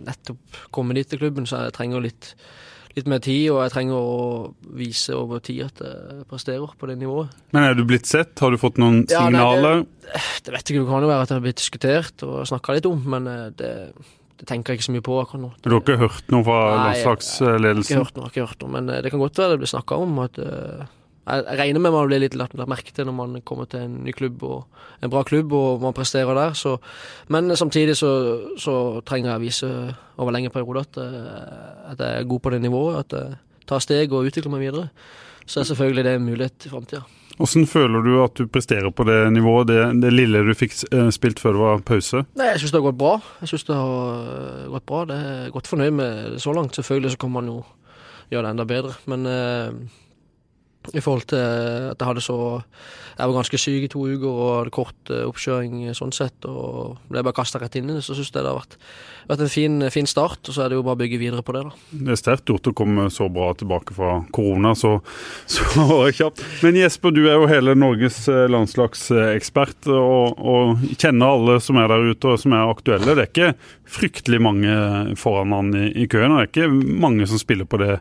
[SPEAKER 3] nettopp kommet dit til klubben, så jeg trenger litt, litt mer tid, og jeg trenger å vise over tid at jeg presterer på det nivået.
[SPEAKER 1] Men er du blitt sett? Har du fått noen
[SPEAKER 3] Ja, nei, det-
[SPEAKER 1] signaler?
[SPEAKER 3] Det vet jeg ikke, det kan jo være at det har blitt diskutert og snakka litt om, men eh, det, det tenker jeg ikke så mye på akkurat nå.
[SPEAKER 1] Du har ikke hørt noe fra landslagsledelsen?
[SPEAKER 3] Nei, Ikke
[SPEAKER 1] landslagsledelsen?
[SPEAKER 3] hørt noe, ikke hørt noe, men eh, det kan godt være det blir snakka om at eh, jeg regner med man blir litt lagt merke til når man kommer til en ny klubb og en bra klubb og man presterer der. Så, men samtidig så, så, trenger jeg å vise over lengre perioder at, at, jeg er god på det nivået. At jeg tar steg og utvikler meg videre. Så er selvfølgelig det en mulighet i framtida.
[SPEAKER 1] Hvordan føler du at du presterer på det nivået, det, det lille du fikk spilt før det var pause?
[SPEAKER 3] Nei, Jeg syns det har gått bra. Jeg synes det har gått bra. Det er godt fornøyd med det så langt. Selvfølgelig så kan man jo gjøre det enda bedre. Men eh, i forhold til at jeg hadde så Jeg var ganske syk i to uker og hadde kort eh, oppkjøring sånn sett, og ble bare kasta rett inn i det, så syns jeg det har vært, vært en fin, fin, start. Og så er det jo bare å bygge videre på det, da.
[SPEAKER 1] Det er sterkt gjort å komme så bra tilbake fra korona så, så kjapt. Men Jesper, du er jo hele Norges eh, landslagsekspert og, og, kjenner alle som er der ute og som er aktuelle. Det er ikke fryktelig mange foran han i, i køen, og det er ikke mange som spiller på det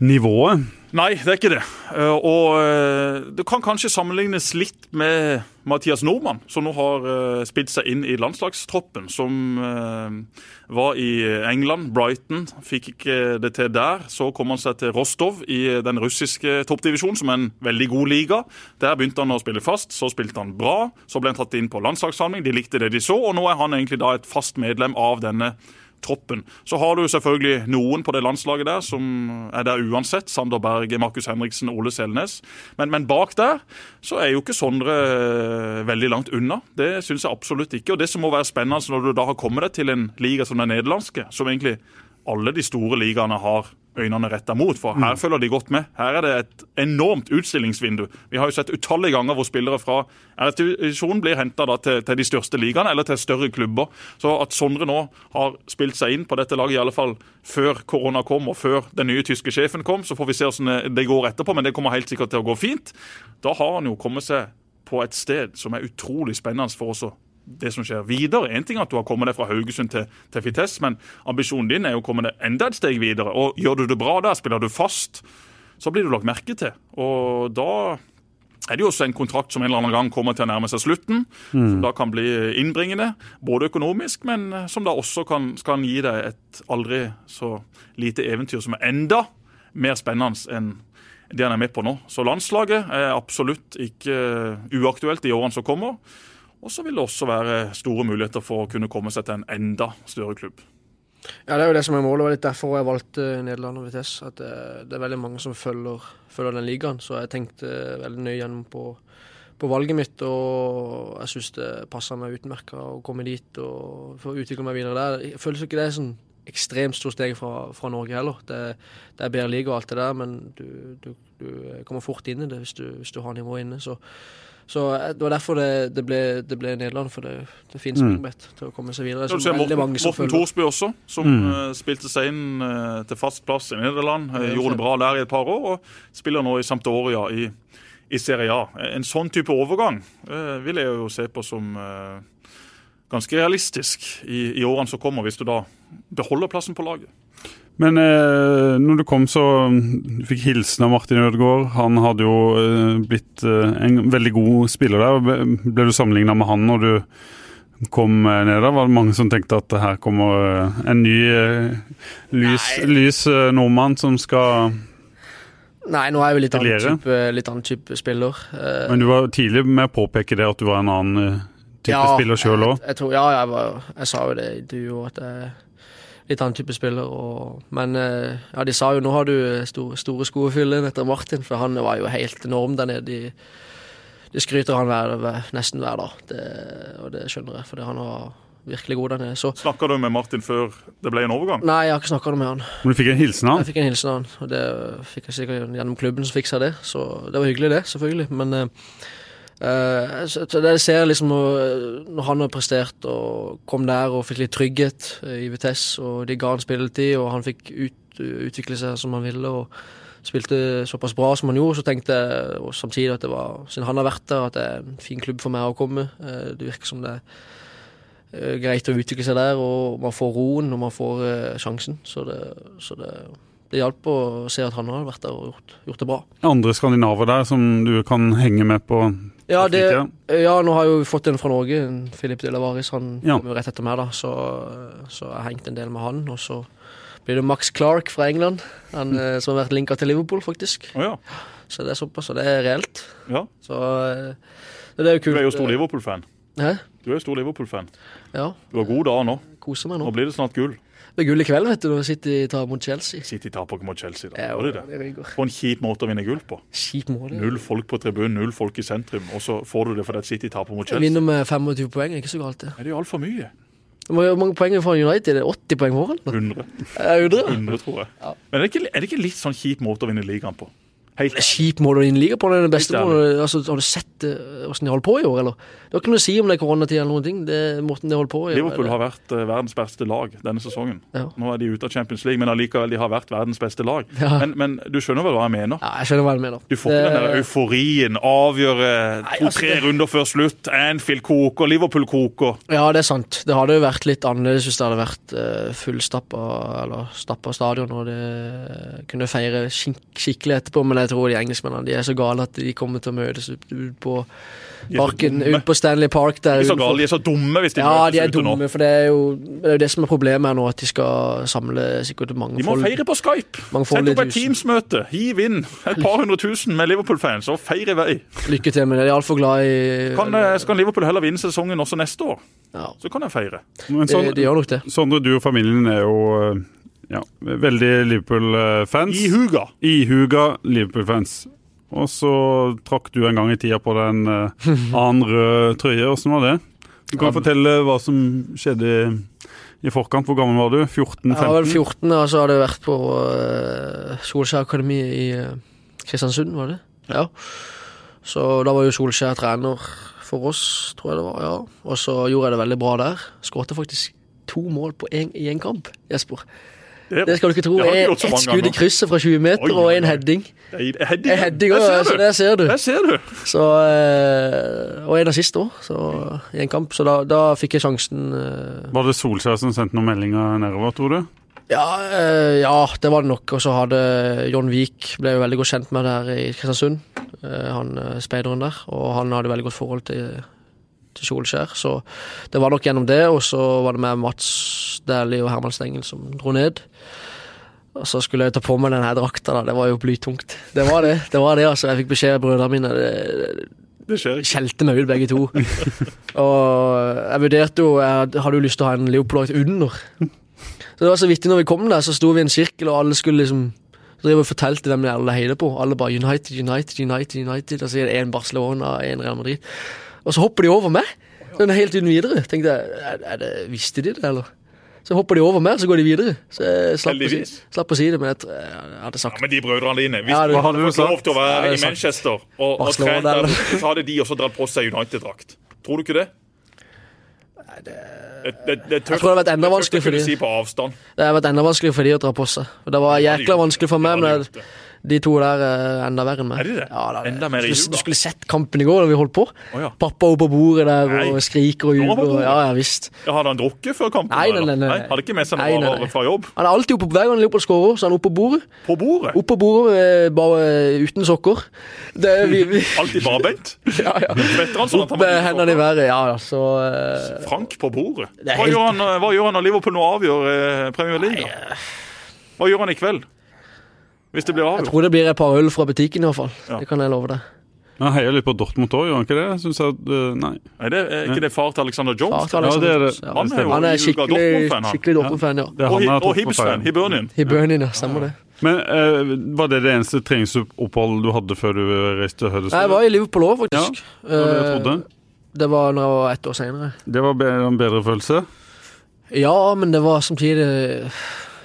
[SPEAKER 1] nivået.
[SPEAKER 2] Nei, det er ikke det. Eh, og eh, det kan kanskje sammenlignes litt med Mathias Nordmann, som nå har eh, spilt seg inn i landslagstroppen. Som var i England, Brighton. Fikk ikke det til der. Så kom han seg til Rostov i den russiske toppdivisjonen, som er en veldig god liga. Der begynte han å spille fast. Så spilte han bra. Så ble han tatt inn på landslagssamling. De likte det de så, og nå er han egentlig da et fast medlem av denne troppen. Så har du selvfølgelig noen på det landslaget der som er der uansett. Sander Berge, Markus Henriksen, Ole Selnes. Men, men, bak der så er jo ikke Sondre eh, veldig langt unna. Det syns jeg absolutt ikke. Og det som må være spennende når du da har kommet deg til en liga som den nederlandske, som egentlig alle de store ligaene har øynene retta mot. For her mm. følger de godt med. Her er det et enormt utstillingsvindu. Vi har jo sett utallige ganger hvor spillere fra R-divisjonen blir henta til, til, de største ligaene eller til større klubber. Så at Sondre nå har spilt seg inn på dette laget, i alle fall før korona kom og før den nye tyske sjefen kom, så får vi se hvordan det går etterpå, men det kommer helt sikkert til å gå fint. Da har han jo kommet seg på et sted som er utrolig spennende for oss å det som skjer videre. En ting er at du har kommet deg fra Haugesund til, til Fites, men ambisjonen din er jo å komme deg enda et steg videre. Og Gjør du det bra der, spiller du fast, så blir du lagt merke til. Og da er det jo også en kontrakt som en eller annen gang kommer til å nærme seg slutten. Mm. Som da kan bli innbringende, både økonomisk, men som da også kan, kan gi deg et aldri så lite eventyr som er enda mer spennende enn det han er med på nå. Så landslaget er absolutt ikke uaktuelt i årene som kommer. Og så vil det også være store muligheter for å kunne komme seg til en enda større klubb.
[SPEAKER 3] Ja, Det er jo det som er målet. og litt derfor jeg valgte Nederland og Vitesse. At det, det, er veldig mange som følger, følger den ligaen. Så jeg tenkte veldig nøye gjennom på, på, valget mitt. Og jeg syns det passer meg utmerka å komme dit og få utvikle meg videre der. Jeg føler ikke det er sånn ekstremt stort steg fra, fra Norge heller. Det, det, er bedre liga og alt det der, men du, du, du kommer fort inn i det hvis du, hvis du har nivået inne. Så så eh, Det var derfor det, det, ble, det ble, Nederland, for det, det finnes mm. springbrett til å komme seg videre.
[SPEAKER 2] Så Morten, Morten Thorsby også, som mm. uh, spilte seg inn uh, til fast plass i Nederland. Gjorde det bra der i et par år, og spiller nå i Sampdoria i, i Serie A. En sånn type overgang vil jeg jo se på som ganske realistisk i, i årene som kommer, hvis du da beholder plassen på laget.
[SPEAKER 1] Men eh, når du kom, så du fikk hilsen av Martin Ødegaard. Han hadde jo eh, blitt eh, en veldig god spiller der. Ble du sammenligna med han når du kom eh, ned der? Var det mange som tenkte at her kommer eh, en ny eh, lys, lys nordmann som skal
[SPEAKER 3] Nei, nå er jeg jo litt annen, type, litt annen type spiller.
[SPEAKER 1] Men du var tidlig med å påpeke det, at du var en annen type ja, spiller sjøl òg?
[SPEAKER 3] Ja, jeg, var, jeg sa jo det i intervjuet at jeg litt annen type spiller. Og, men eh, ja, de sa jo nå har du store, store sko å fylle etter Martin, for han var jo helt enorm der nede. De, de skryter han hver, nesten hver dag, det, og det skjønner jeg, for han var virkelig god der nede. Så,
[SPEAKER 2] Snakka du med Martin før det ble en overgang?
[SPEAKER 3] Nei, jeg har ikke snakka med han.
[SPEAKER 1] Men du fikk en hilsen av han?
[SPEAKER 3] Jeg fikk en hilsen av han, og det fikk jeg sikkert gjennom klubben som fiksa det. Så det var hyggelig, det, selvfølgelig. Men uh, Uh, så, det ser jeg liksom når, når, han har prestert og kom der og fikk litt trygghet uh, i Vitesse, og de ga han spilletid, og han fikk ut, utvikle seg som han ville, og spilte såpass bra som han gjorde, så tenkte jeg og samtidig at det var, siden han har vært der, at det er en fin klubb for meg å komme. Uh, det virker som det er greit å utvikle seg der, og man får roen og man får sjansen. Så det, så det det hjalp å se at han har vært der og gjort, gjort det bra.
[SPEAKER 1] Andre skandinaver der som du kan henge med på?
[SPEAKER 3] Ja, det, ja, nå har jeg jo fått en fra Norge, Filip Delavaris. Han ja. kom jo rett etter meg, da, så, så jeg har hengt en del med han. Og så blir det Max Clark fra England, han, mm. som har vært linka til Liverpool, faktisk.
[SPEAKER 2] Oh, ja.
[SPEAKER 3] Så det er såpass, og det er reelt.
[SPEAKER 2] Ja.
[SPEAKER 3] Så eh, det er jo
[SPEAKER 2] Du er jo stor Liverpool-fan.
[SPEAKER 3] Hæ?
[SPEAKER 2] Du er jo stor Liverpool-fan.
[SPEAKER 3] Ja.
[SPEAKER 2] Du har god dag nå.
[SPEAKER 3] Koser meg
[SPEAKER 2] Nå
[SPEAKER 3] nå.
[SPEAKER 2] blir det snart gull.
[SPEAKER 3] Det er gull i kveld, vet du, når City tar mot Chelsea.
[SPEAKER 2] City taper ikke mot Chelsea. da.
[SPEAKER 3] Ja,
[SPEAKER 2] det det?
[SPEAKER 3] det.
[SPEAKER 2] På en kjip måte å vinne gull på.
[SPEAKER 3] Kjip måte.
[SPEAKER 2] Null folk på tribunen, null folk i sentrum, og så får du det fordi City taper mot Chelsea.
[SPEAKER 3] Vinner med 25 poeng, ikke så galt det.
[SPEAKER 2] Er det jo altfor mye?
[SPEAKER 3] Hvor mange poeng får United? Det er 80 poeng for, eller?
[SPEAKER 2] 100.
[SPEAKER 3] 100?
[SPEAKER 2] 100 tror jeg. Men er det, ikke, er det ikke litt sånn kjip måte å vinne ligaen på? Helt
[SPEAKER 3] Det kjip måte å innligge på. Det den beste måten. Altså, har du sett eh, hvordan de holder på i år, eller? Det har ikke noe å si om det er koronatid eller noen ting. Det er måten de holder på i.
[SPEAKER 2] Liverpool har vært eh, verdens beste lag denne sesongen.
[SPEAKER 3] Ja.
[SPEAKER 2] Nå er de ute av Champions League, men allikevel de har vært verdens beste lag.
[SPEAKER 3] Ja.
[SPEAKER 2] Men, men du skjønner vel hva jeg mener?
[SPEAKER 3] Ja, jeg skjønner hva jeg mener.
[SPEAKER 2] Du får ikke
[SPEAKER 3] Det-
[SPEAKER 2] den der euforien, avgjøre to-tre
[SPEAKER 3] altså, det-
[SPEAKER 2] runder før slutt, Anfield koker, Liverpool koker.
[SPEAKER 3] Ja, det er sant. Det hadde jo vært litt annerledes hvis det hadde vært fullstappa eller stappa stadion og det kunne feire skik skikkelig etterpå, men jeg tror de engelskmennene de er så gale at de kommer til å møtes ut, ut på
[SPEAKER 2] De er
[SPEAKER 3] parken, ut på Stanley Park der
[SPEAKER 2] De er så gale, de er så dumme hvis de
[SPEAKER 3] Ja, de er
[SPEAKER 2] møtes ute nå.
[SPEAKER 3] dumme, for det er, jo, det er jo det som er problemet her nå, at de skal samle sikkert mange folk.
[SPEAKER 2] De må feire på Skype. Sett opp et. Teams-møte. Hiv inn et par hundre tusen med Liverpool-fans og feir i vei.
[SPEAKER 3] Lykke til med det. De er altfor glad i
[SPEAKER 2] Kan, Skal Liverpool heller vinne sesongen også neste år.
[SPEAKER 3] ja,
[SPEAKER 2] Så kan de feire.
[SPEAKER 1] Men
[SPEAKER 3] de,
[SPEAKER 1] sånn,
[SPEAKER 3] de gjør nok det.
[SPEAKER 1] Sondre, du og familien er jo eh, ja, veldig Liverpool-fans.
[SPEAKER 2] I
[SPEAKER 1] huga. I huga Liverpool-fans. Og så trakk du en gang i tida på den uh, annen rød trøye. Åssen var det? Du kan
[SPEAKER 3] Ja.
[SPEAKER 1] fortelle hva som skjedde i, i forkant. Hvor gammel var du? 14-15?
[SPEAKER 3] Jeg var vel 14, og så hadde jeg vært på uh, Solskjær Akademi i eh, Kristiansund, var det? Ja. Så da var jo Solskjær trener for oss, tror jeg det var. ja. Og så gjorde jeg det veldig bra der. Skårte faktisk to mål på en, i én kamp, Jesper. Det skal du ikke tro.
[SPEAKER 2] Det ikke
[SPEAKER 3] Et skudd i krysset fra 20 meter
[SPEAKER 2] Oi,
[SPEAKER 3] og
[SPEAKER 2] oi,
[SPEAKER 3] en heading. En heading også, så
[SPEAKER 2] det
[SPEAKER 3] der ser du.
[SPEAKER 2] Der ser du.
[SPEAKER 3] Så, eh, og en assist òg, i en kamp. Så da, da fikk jeg sjansen. eh,
[SPEAKER 1] Var det Solskjær som sendte noen meldinger nedover, tror du?
[SPEAKER 3] Ja, eh, ja, det var det nok. Og så hadde John Vik ble jo veldig godt kjent med der i Kristiansund. Han speideren der. Og han hadde veldig godt forhold til, til Solskjær. Så det var nok gjennom det. Og så var det med Mats Dæhlie og Herman Stengel som dro ned. Og så skulle jeg ta på meg denne drakta. da, Det var jo blytungt. Det var det. det var det, altså. Jeg fikk beskjed av brødrene mine. Det,
[SPEAKER 2] Det
[SPEAKER 3] skjelte meg ut, begge to. og jeg vurderte jo Jeg hadde- jo lyst til å ha en Leopold under. Så det var så vittig når vi kom der, så sto vi i en sirkel, og alle skulle liksom drive og fortalte hvem alle heier på. Alle bare United, United, United, United. Og så er det én Barcelona, én Real Madrid. Og så hopper de over meg. Sånn helt uten videre. Tenkte jeg, er, er det, Visste de det, eller? Så hopper de over meg, så går de videre. Så jeg slapp, å si, slapp å si det, men jeg, jeg hadde
[SPEAKER 2] Ja, men de brødrene dine Hvis
[SPEAKER 3] Ja, det-
[SPEAKER 2] du
[SPEAKER 1] hadde
[SPEAKER 2] fått lov til å være
[SPEAKER 3] det er
[SPEAKER 2] i. Manchester og, og trent der, så hadde de også dratt på seg United-drakt. Tror du ikke det? Det, det, det er tøft.
[SPEAKER 3] Jeg tror det har vært enda
[SPEAKER 2] Det er tøft å
[SPEAKER 3] vanskelig for de.
[SPEAKER 2] si på avstand.
[SPEAKER 3] Det har vært enda vanskeligere for de å dra på seg. Det var jækla vanskelig for meg, men
[SPEAKER 2] det.
[SPEAKER 3] De to der er enda verre enn meg.
[SPEAKER 2] Er de det?
[SPEAKER 3] Ja, da,
[SPEAKER 2] Enda mer i huet,
[SPEAKER 3] du skulle sett kampen i går da vi holdt på.
[SPEAKER 2] Oh, ja.
[SPEAKER 3] Pappa oppe på bordet der
[SPEAKER 2] Nei.
[SPEAKER 3] og skriker og jubler. Ja, ja, visst.
[SPEAKER 2] Ja, hadde han drukket før kampen?
[SPEAKER 3] Nei, nei,
[SPEAKER 2] nei.
[SPEAKER 3] nei, nei.
[SPEAKER 2] Hadde ikke med seg noe
[SPEAKER 3] nei, nei.
[SPEAKER 2] fra jobb?
[SPEAKER 3] Han er alltid oppe på hver gang Leopold scorer, så er oppe på bordet.
[SPEAKER 2] På bordet?
[SPEAKER 3] Oppe på bordet, eh, bare eh, uten sokker. Det vi, vi
[SPEAKER 2] Alltid barbeint?
[SPEAKER 3] ja, ja.
[SPEAKER 2] Svetter han sånn at
[SPEAKER 3] Opp med hendene i været. Ja, så uh...
[SPEAKER 2] Frank på bordet? Hva,
[SPEAKER 3] helt-
[SPEAKER 2] gjør han, hva gjør han når Liverpool nå avgjør eh, Premier League? Hva gjør han i kveld? Hvis det blir
[SPEAKER 3] Jeg tror det blir et par øl fra butikken i hvert fall.
[SPEAKER 2] Ja.
[SPEAKER 3] Det kan jeg love deg.
[SPEAKER 1] Han heier litt på Dortmund òg, gjør han ikke det? Jeg synes at, eh, nei.
[SPEAKER 2] Nei, det er ikke det far til Alexander Jones?
[SPEAKER 3] Far til
[SPEAKER 1] Ja, det er det.
[SPEAKER 3] Ja.
[SPEAKER 2] Han er jo
[SPEAKER 3] Han er skikkelig,
[SPEAKER 2] Dortmund-fan, han.
[SPEAKER 3] skikkelig Dortmund-fan, ja.
[SPEAKER 1] Det er
[SPEAKER 2] Og,
[SPEAKER 1] jeg
[SPEAKER 2] og Hibs-fan. Hibernian.
[SPEAKER 3] Hibernian, ja. Stemmer det.
[SPEAKER 1] Men uh, var det det eneste treningsoppholdet du hadde før du reiste til?
[SPEAKER 3] Nei, Jeg var i Liverpool òg, faktisk.
[SPEAKER 1] Det var det jeg
[SPEAKER 3] Eh,
[SPEAKER 1] trodde.
[SPEAKER 3] Det var når jeg var ett år senere.
[SPEAKER 1] Det var en bedre følelse?
[SPEAKER 3] Ja, men det var samtidig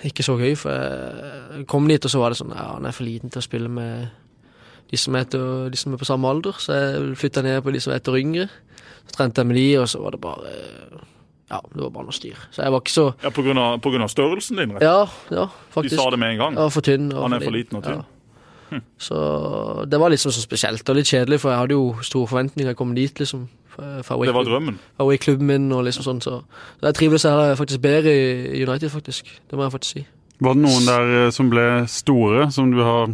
[SPEAKER 3] ikke så gøy, for jeg kom dit, og så var det sånn Ja, han er for liten til å spille med de som er, til, de som er på samme alder, så jeg flytta ned på de som er ett år yngre. Så trente jeg med de, og så var det bare Ja, det var bare noe styr. Så jeg var ikke så
[SPEAKER 2] Ja, på grunn, av, på grunn av størrelsen din? rett?
[SPEAKER 3] Ja, ja, faktisk.
[SPEAKER 2] De sa det med en gang.
[SPEAKER 3] Ja, for tynn.
[SPEAKER 2] Han er for liten og tynn.
[SPEAKER 3] Ja. Så det var liksom så spesielt og litt kjedelig, for jeg hadde jo store forventninger. Jeg kom dit, liksom. Fra, fra
[SPEAKER 2] Det var drømmen.
[SPEAKER 3] Away-klubben min og liksom sånn, så, så jeg trives her faktisk bedre i United, faktisk. Det må jeg faktisk si.
[SPEAKER 1] Var det noen der eh, som ble store, som du har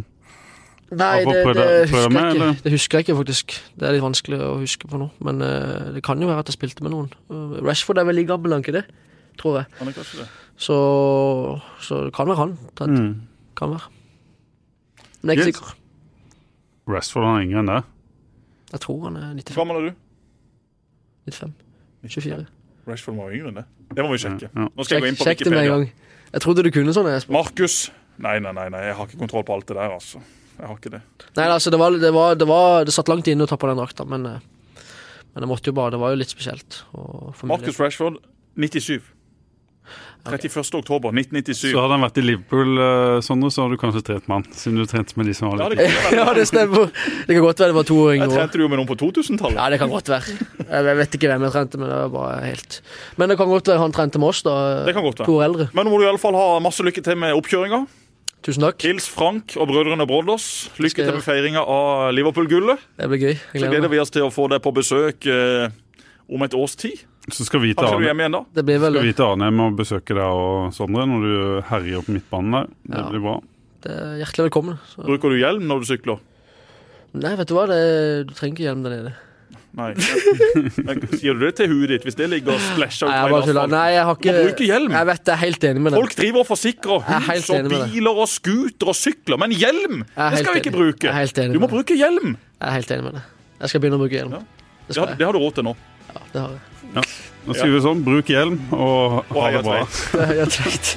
[SPEAKER 3] Nei, det, det, husker
[SPEAKER 1] med,
[SPEAKER 3] jeg ikke. det husker jeg ikke, faktisk. Det er litt vanskelig å huske på nå. Men uh, det kan jo være at jeg spilte med noen. Uh, Rashford er vel like gammel, han ikke det? Tror jeg.
[SPEAKER 2] Han er kanskje det.
[SPEAKER 3] Så, så det kan være han.
[SPEAKER 1] Mm.
[SPEAKER 3] kan være. Men jeg er ikke
[SPEAKER 1] Yes.
[SPEAKER 3] sikker.
[SPEAKER 1] Rashford han er yngre enn det.
[SPEAKER 3] Jeg tror han er
[SPEAKER 2] Hvor gammel er du?
[SPEAKER 3] 95. 24.
[SPEAKER 2] Rashford var yngre enn det. Det må vi sjekke. Nå skal jeg gå inn på
[SPEAKER 3] Sjekk det med en
[SPEAKER 2] Wikipedia.
[SPEAKER 3] gang. Jeg trodde du kunne sånn. Espen.
[SPEAKER 2] Markus Nei, nei, nei, nei, jeg har ikke kontroll på alt det der, altså. Jeg har ikke det.
[SPEAKER 3] Nei, altså, det, var, det, var, det, var, det satt langt inne å ta på den drakta, men, eh, men det måtte jo bare Det var jo litt spesielt.
[SPEAKER 2] Markus Rashford, 97. 31. oktober 1997.
[SPEAKER 1] Så hadde han vært i Liverpool, sånn, Sondre, så hadde du kanskje trent med han. Siden du trente med de som var
[SPEAKER 2] Ja,
[SPEAKER 1] litt
[SPEAKER 2] det,
[SPEAKER 3] ja, det stemmer. Det kan godt være det var to år
[SPEAKER 2] jeg
[SPEAKER 3] yngre. også.
[SPEAKER 2] trente jo med noen på 2000-tallet.
[SPEAKER 3] Ja, det kan godt være. Jeg vet ikke hvem jeg trente med. Det var bare helt Men det kan godt være han trente med oss, da.
[SPEAKER 2] Det kan godt være.
[SPEAKER 3] To år eldre.
[SPEAKER 2] Men nå må du i alle fall ha masse lykke til med oppkjøringa.
[SPEAKER 3] Tusen takk.
[SPEAKER 2] Hils Frank og brødrene Brothers. Lykke til med feiringa av Liverpool-gullet.
[SPEAKER 3] Det blir gøy. Jeg
[SPEAKER 2] Så
[SPEAKER 3] gleder
[SPEAKER 2] vi oss til å få deg på besøk eh, om et års tid.
[SPEAKER 1] Så skal vi til
[SPEAKER 2] Arnhem,
[SPEAKER 1] Arne-
[SPEAKER 2] hjemme igjen da?
[SPEAKER 3] Det blir vel
[SPEAKER 1] skal vi til Arnhem og besøke deg og Sondre når du herjer på midtbanen der. Det
[SPEAKER 3] Ja.
[SPEAKER 1] blir bra.
[SPEAKER 3] det er hjertelig velkommen. Så.
[SPEAKER 2] Bruker du hjelm når du sykler?
[SPEAKER 3] Nei, vet du hva, det, du trenger ikke hjelm der nede.
[SPEAKER 2] Nei. Sier du det til huet ditt hvis det ligger og splæsjer ut
[SPEAKER 3] bare. Nei, jeg har
[SPEAKER 2] Du
[SPEAKER 3] ikke
[SPEAKER 2] må bruke hjelm.
[SPEAKER 3] Jeg vet, jeg er helt enig med deg.
[SPEAKER 2] Folk driver og forsikrer
[SPEAKER 3] er
[SPEAKER 2] hus og
[SPEAKER 3] enig med deg.
[SPEAKER 2] biler og scooter og sykler, men hjelm det skal vi ikke
[SPEAKER 3] enig.
[SPEAKER 2] bruke.
[SPEAKER 3] Jeg er helt enig
[SPEAKER 2] Du må bruke hjelm.
[SPEAKER 3] Jeg er helt enig med deg. Jeg skal begynne å bruke hjelm.
[SPEAKER 2] Ja.
[SPEAKER 3] Det
[SPEAKER 2] Det har, det har du råd til nå.
[SPEAKER 3] Ja, det har jeg.
[SPEAKER 1] Da sier vi sånn, bruk hjelm og
[SPEAKER 2] Og
[SPEAKER 1] ha det bra.
[SPEAKER 3] Det er jeg tenkt.